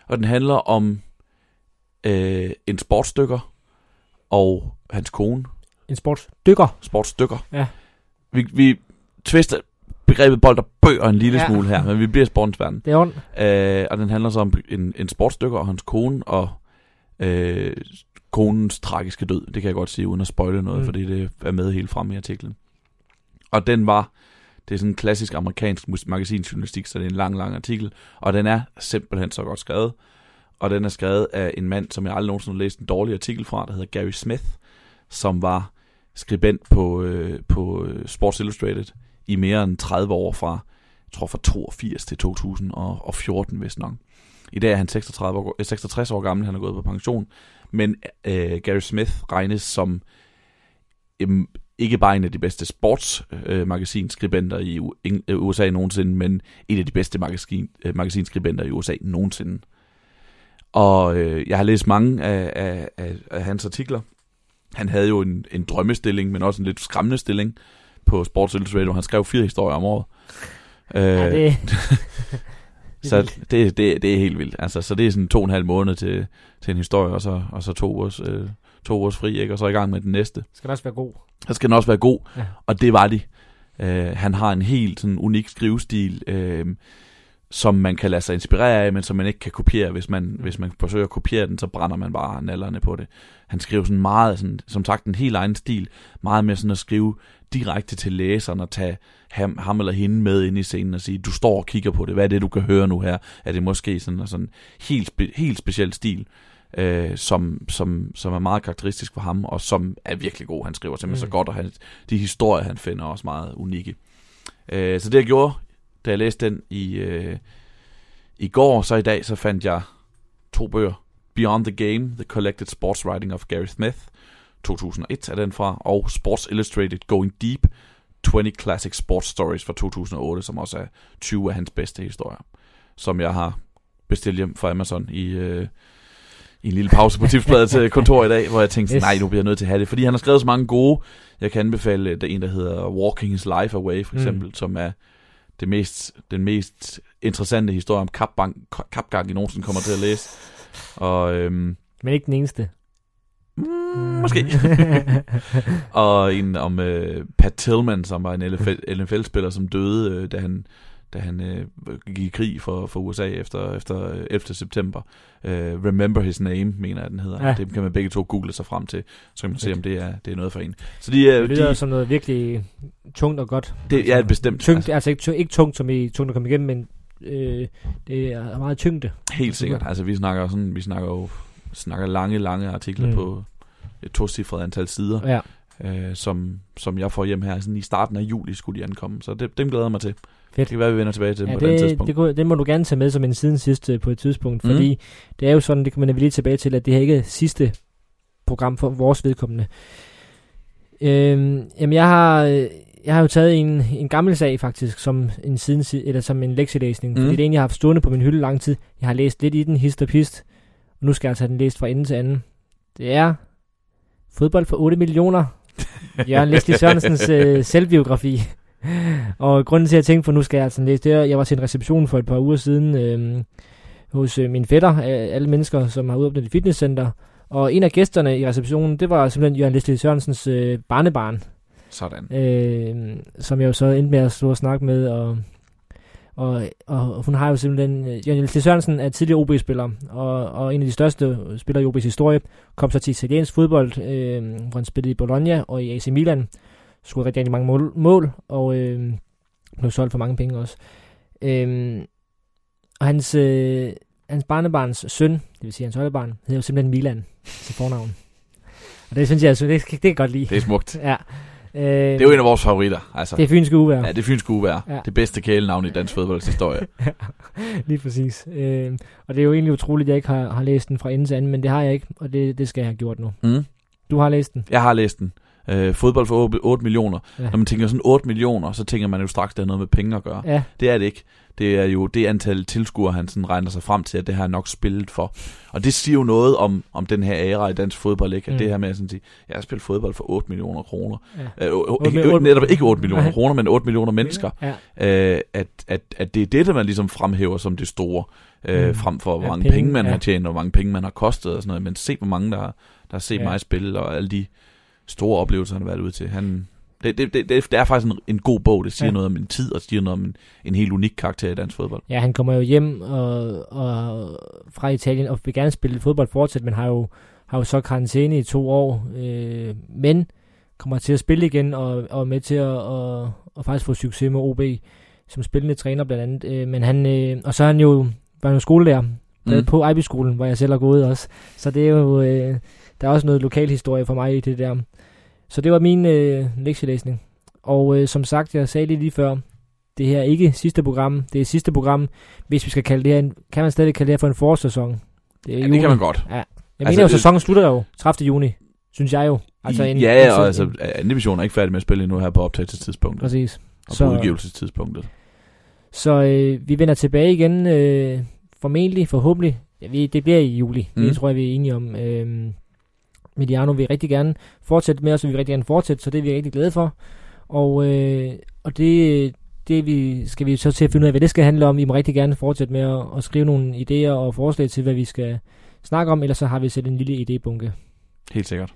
og den handler om øh, en sportsdykker og hans kone. En sportsdykker? Sportsdykker. Ja. Vi, vi twister begrebet bold og bøger en lille ja. smule her, men vi bliver sportsverden. Det er ondt. Øh, og den handler så om en, en sportsdykker og hans kone, og øh, konens tragiske død. Det kan jeg godt sige, uden at spoile noget, mm. fordi det er med helt frem i artiklen. Og den var, det er sådan en klassisk amerikansk magasinjournalistik, så det er en lang, lang artikel, og den er simpelthen så godt skrevet. Og den er skrevet af en mand, som jeg aldrig nogensinde har læst en dårlig artikel fra, der hedder Gary Smith, som var skribent på, øh, på øh, Sports Illustrated i mere end 30 år fra, jeg tror fra 82 til 2014, hvis nok. I dag er han 36 år, øh, 66 år gammel, han er gået på pension, men øh, Gary Smith regnes som øh, ikke bare en af de bedste sportsmagasinskribenter øh, i USA nogensinde, men en af de bedste magasin, øh, magasinskribenter i USA nogensinde. Og øh, jeg har læst mange af, af, af, af hans artikler. Han havde jo en, en drømmestilling, men også en lidt skræmmende stilling på Sports Illustrated, han skrev fire historier om året. Ja, øh, det, så det, det, det er helt vildt. Altså, så det er sådan to og en halv måned til, til en historie, og så, og så to, ugers, øh, to ugers fri, ikke? og så i gang med den næste. skal også være god. Så skal den også være god, Ja. og det var de. Øh, han har en helt sådan unik skrivestil, øh, som man kan lade sig inspirere af, men som man ikke kan kopiere. Hvis man, hvis man forsøger at kopiere den, så brænder man bare nallerne på det. Han skriver sådan meget, sådan, som sagt, en helt egen stil. Meget med sådan at skrive direkte til læseren og tage ham, ham eller hende med ind i scenen og sige, du står og kigger på det, hvad er det, du kan høre nu her? Er det måske sådan en sådan helt, spe, helt speciel stil, øh, som, som, som er meget karakteristisk for ham, og som er virkelig god. Han skriver simpelthen mm. Så godt, og han, de historier, han finder, er også meget unikke. Øh, så det jeg gjorde, da jeg læste den i, øh, i går, så i dag, så fandt jeg to bøger. Beyond the Game, The Collected Sports Writing of Gary Smith, 2001 er den fra, og Sports Illustrated Going Deep, 20 Classic Sports Stories fra 2008, som også er 20 af hans bedste historier, som jeg har bestilt hjem fra Amazon i, øh, i en lille pause på tipsbladet til kontor i dag, hvor jeg tænkte, Yes. nej, nu bliver jeg nødt til at have det, fordi han har skrevet så mange gode. Jeg kan anbefale øh, der er en, der hedder Walking His Life Away, for Mm. eksempel, mm. som er det mest, den mest interessante historie om kapgang, kapgang, I nogensinde kommer til at læse. Og øhm, Men ikke den eneste. mm, måske. og en om øh, Pat Tillman, som var en NFL NFL-spiller, som døde, øh, da han, da han øh, gik i krig for, for USA efter, efter øh, 11. september. Øh, Remember His Name, mener jeg, den hedder. Ja. Det kan man begge to google sig frem til, så kan man se, om det er, det er noget for en. Så de, er- Det lyder de, som noget virkelig tungt og godt. det er bestemt Tungt, altså ikke, tu- ikke tungt, som i tungt at komme igennem, men øh, det er meget tyngde. Helt sikkert. Altså, vi snakker, sådan, vi snakker jo snakker lange, lange artikler Mm. mm. på et tocifret antal sider, Ja, øh, som, som jeg får hjem her. Sådan I starten af juli skulle de ankomme, så det, dem glæder jeg mig til. Fedt. Det kan være, vi vender tilbage til ja på et det, tidspunkt. det, kunne, det må du gerne tage med som en siden sidste på et tidspunkt, Mm. fordi det er jo sådan, det kommer vi lige tilbage til, at det her ikke er sidste program for vores vedkommende. Øhm, jamen, jeg har, øh, jeg har jo taget en, en gammel sag faktisk, som en, siden, si- eller som en lektielæsning, mm. Mm. fordi det er en, jeg har haft stående på min hylde lang tid. Jeg har læst lidt i den, hist og pist, og nu skal jeg altså have den læst fra ende til anden. Det er fodbold for 8 millioner. Jørgen Leslie Sørensens øh, selvbiografi. Og grunden til, at jeg tænkte på, nu skal jeg altså læse det, jeg var til en reception for et par uger siden øh, hos øh, mine fætter, øh, alle mennesker, som har udåbnet et fitnesscenter. Og en af gæsterne i receptionen, det var simpelthen Jørgen Leslie Sørensens øh, barnebarn, Sådan. øh, som jeg jo så endte med at slå og snakke med, og, og, og hun har jo simpelthen, øh, Jørgen Leslie Sørensen er tidligere OB-spiller, og, og en af de største spillere i OB's historie, kom så til italiensk fodbold, øh, hvor han spillede i Bologna og i AC Milan, scorede rigtig, rigtig mange mål, mål og øh, blev solgt for mange penge også. Øh, og hans, øh, hans barnebarns søn, det vil sige hans oldebarn, hedder jo simpelthen Milan til fornavn. Og det synes jeg, altså, det, det kan jeg godt lide. Det er smukt. Ja. Øh, Det er jo en af vores favoritter. Altså. det er fynske uvær. Ja, det fynske uvær. Ja. Det bedste kælenavn i dansk fodbolds historie. Lige præcis. Øh, og det er jo egentlig utroligt, at jeg ikke har, har læst den fra ende til anden, men det har jeg ikke, og det, det skal jeg have gjort nu. Mm. Du har læst den. Jeg har læst den. Øh, fodbold for 8, 8 millioner. Ja. Når man tænker sådan 8 millioner, så tænker man jo straks, det har noget med penge at gøre. Ja, Det er det ikke. Det er jo det antal tilskuere, han sådan regner sig frem til, at det har nok spillet for. Og det siger jo noget om, om den her æra i dansk fodbold, ikke? At Mm. det her med at sådan sige, jeg har spillet fodbold for 8 millioner kroner. ja. Øh, øh, Otte ikke, mi- øh, otte- netop ikke 8 millioner Nej. kroner, men 8 millioner mennesker. Ja. Øh, at, at, at det er det, der man ligesom fremhæver som det store, øh, Mm. frem for hvor Ja, mange penge, penge, man ja. har tjent, og hvor mange penge man har kostet og sådan noget. Men se, hvor mange, der, der har set ja. mig spille, og alle de store oplevelser, han har været ude til. Han, det, det, det, det, er faktisk en, en god bog. Det siger Ja. noget om en tid, og siger noget om en, en helt unik karakter i dansk fodbold. ja, han kommer jo hjem og, og fra Italien og vil gerne spille fodbold fortsat, men har jo, har jo så karantæne i to år. Øh, men kommer til at spille igen og, og er med til at og, og faktisk få succes med OB som spillende træner blandt andet. Øh, men han, øh, og så er han jo, var han jo skolelærer mm. på Ejby-skolen, hvor jeg selv har gået også. Så det er jo, øh, der er også noget lokal historie for mig i det der. Så det var min øh, lektielæsning. Og øh, som sagt, jeg sagde lige lige før, det her er ikke sidste program. Det er sidste program, hvis vi skal kalde det her, en, kan man stadig kalde det her for en forårssæson. Det, er ja, det kan man godt. Ja. Jeg altså, mener jo, sæsonen slutter jo 30. juni, synes jeg jo. Altså en, ja, en, og altså, anden division er ikke færdig med at spille endnu her på optagelsestidspunktet. Præcis. Og så, på udgivelsestidspunktet. Så øh, vi vender tilbage igen, øh, formentlig, forhåbentlig. Ja, vi, det bliver i juli, mm. det tror jeg, vi er enige om. Øh, Mediano vil rigtig gerne fortsætte med os, og vi vil rigtig gerne fortsætte, så det er vi rigtig glade for. Og, øh, og det, det vi, skal vi så til at finde ud af, hvad det skal handle om. I må rigtig gerne fortsætte med at, at skrive nogle idéer og forslag til, hvad vi skal snakke om, ellers så har vi set en lille idébunke. Helt sikkert.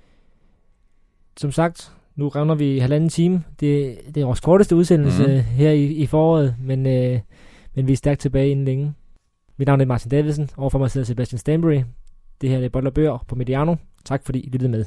Som sagt, nu revner vi halvanden time. Det, det er vores korteste udsendelse mm-hmm. her i, i foråret, men, øh, men vi er stærkt tilbage inden længe. Mit navn er Martin Davidsen, overfor mig sidder Sebastian Stanbury. Det her er Bottler Bøger på Mediano. Tak fordi I lyttede med.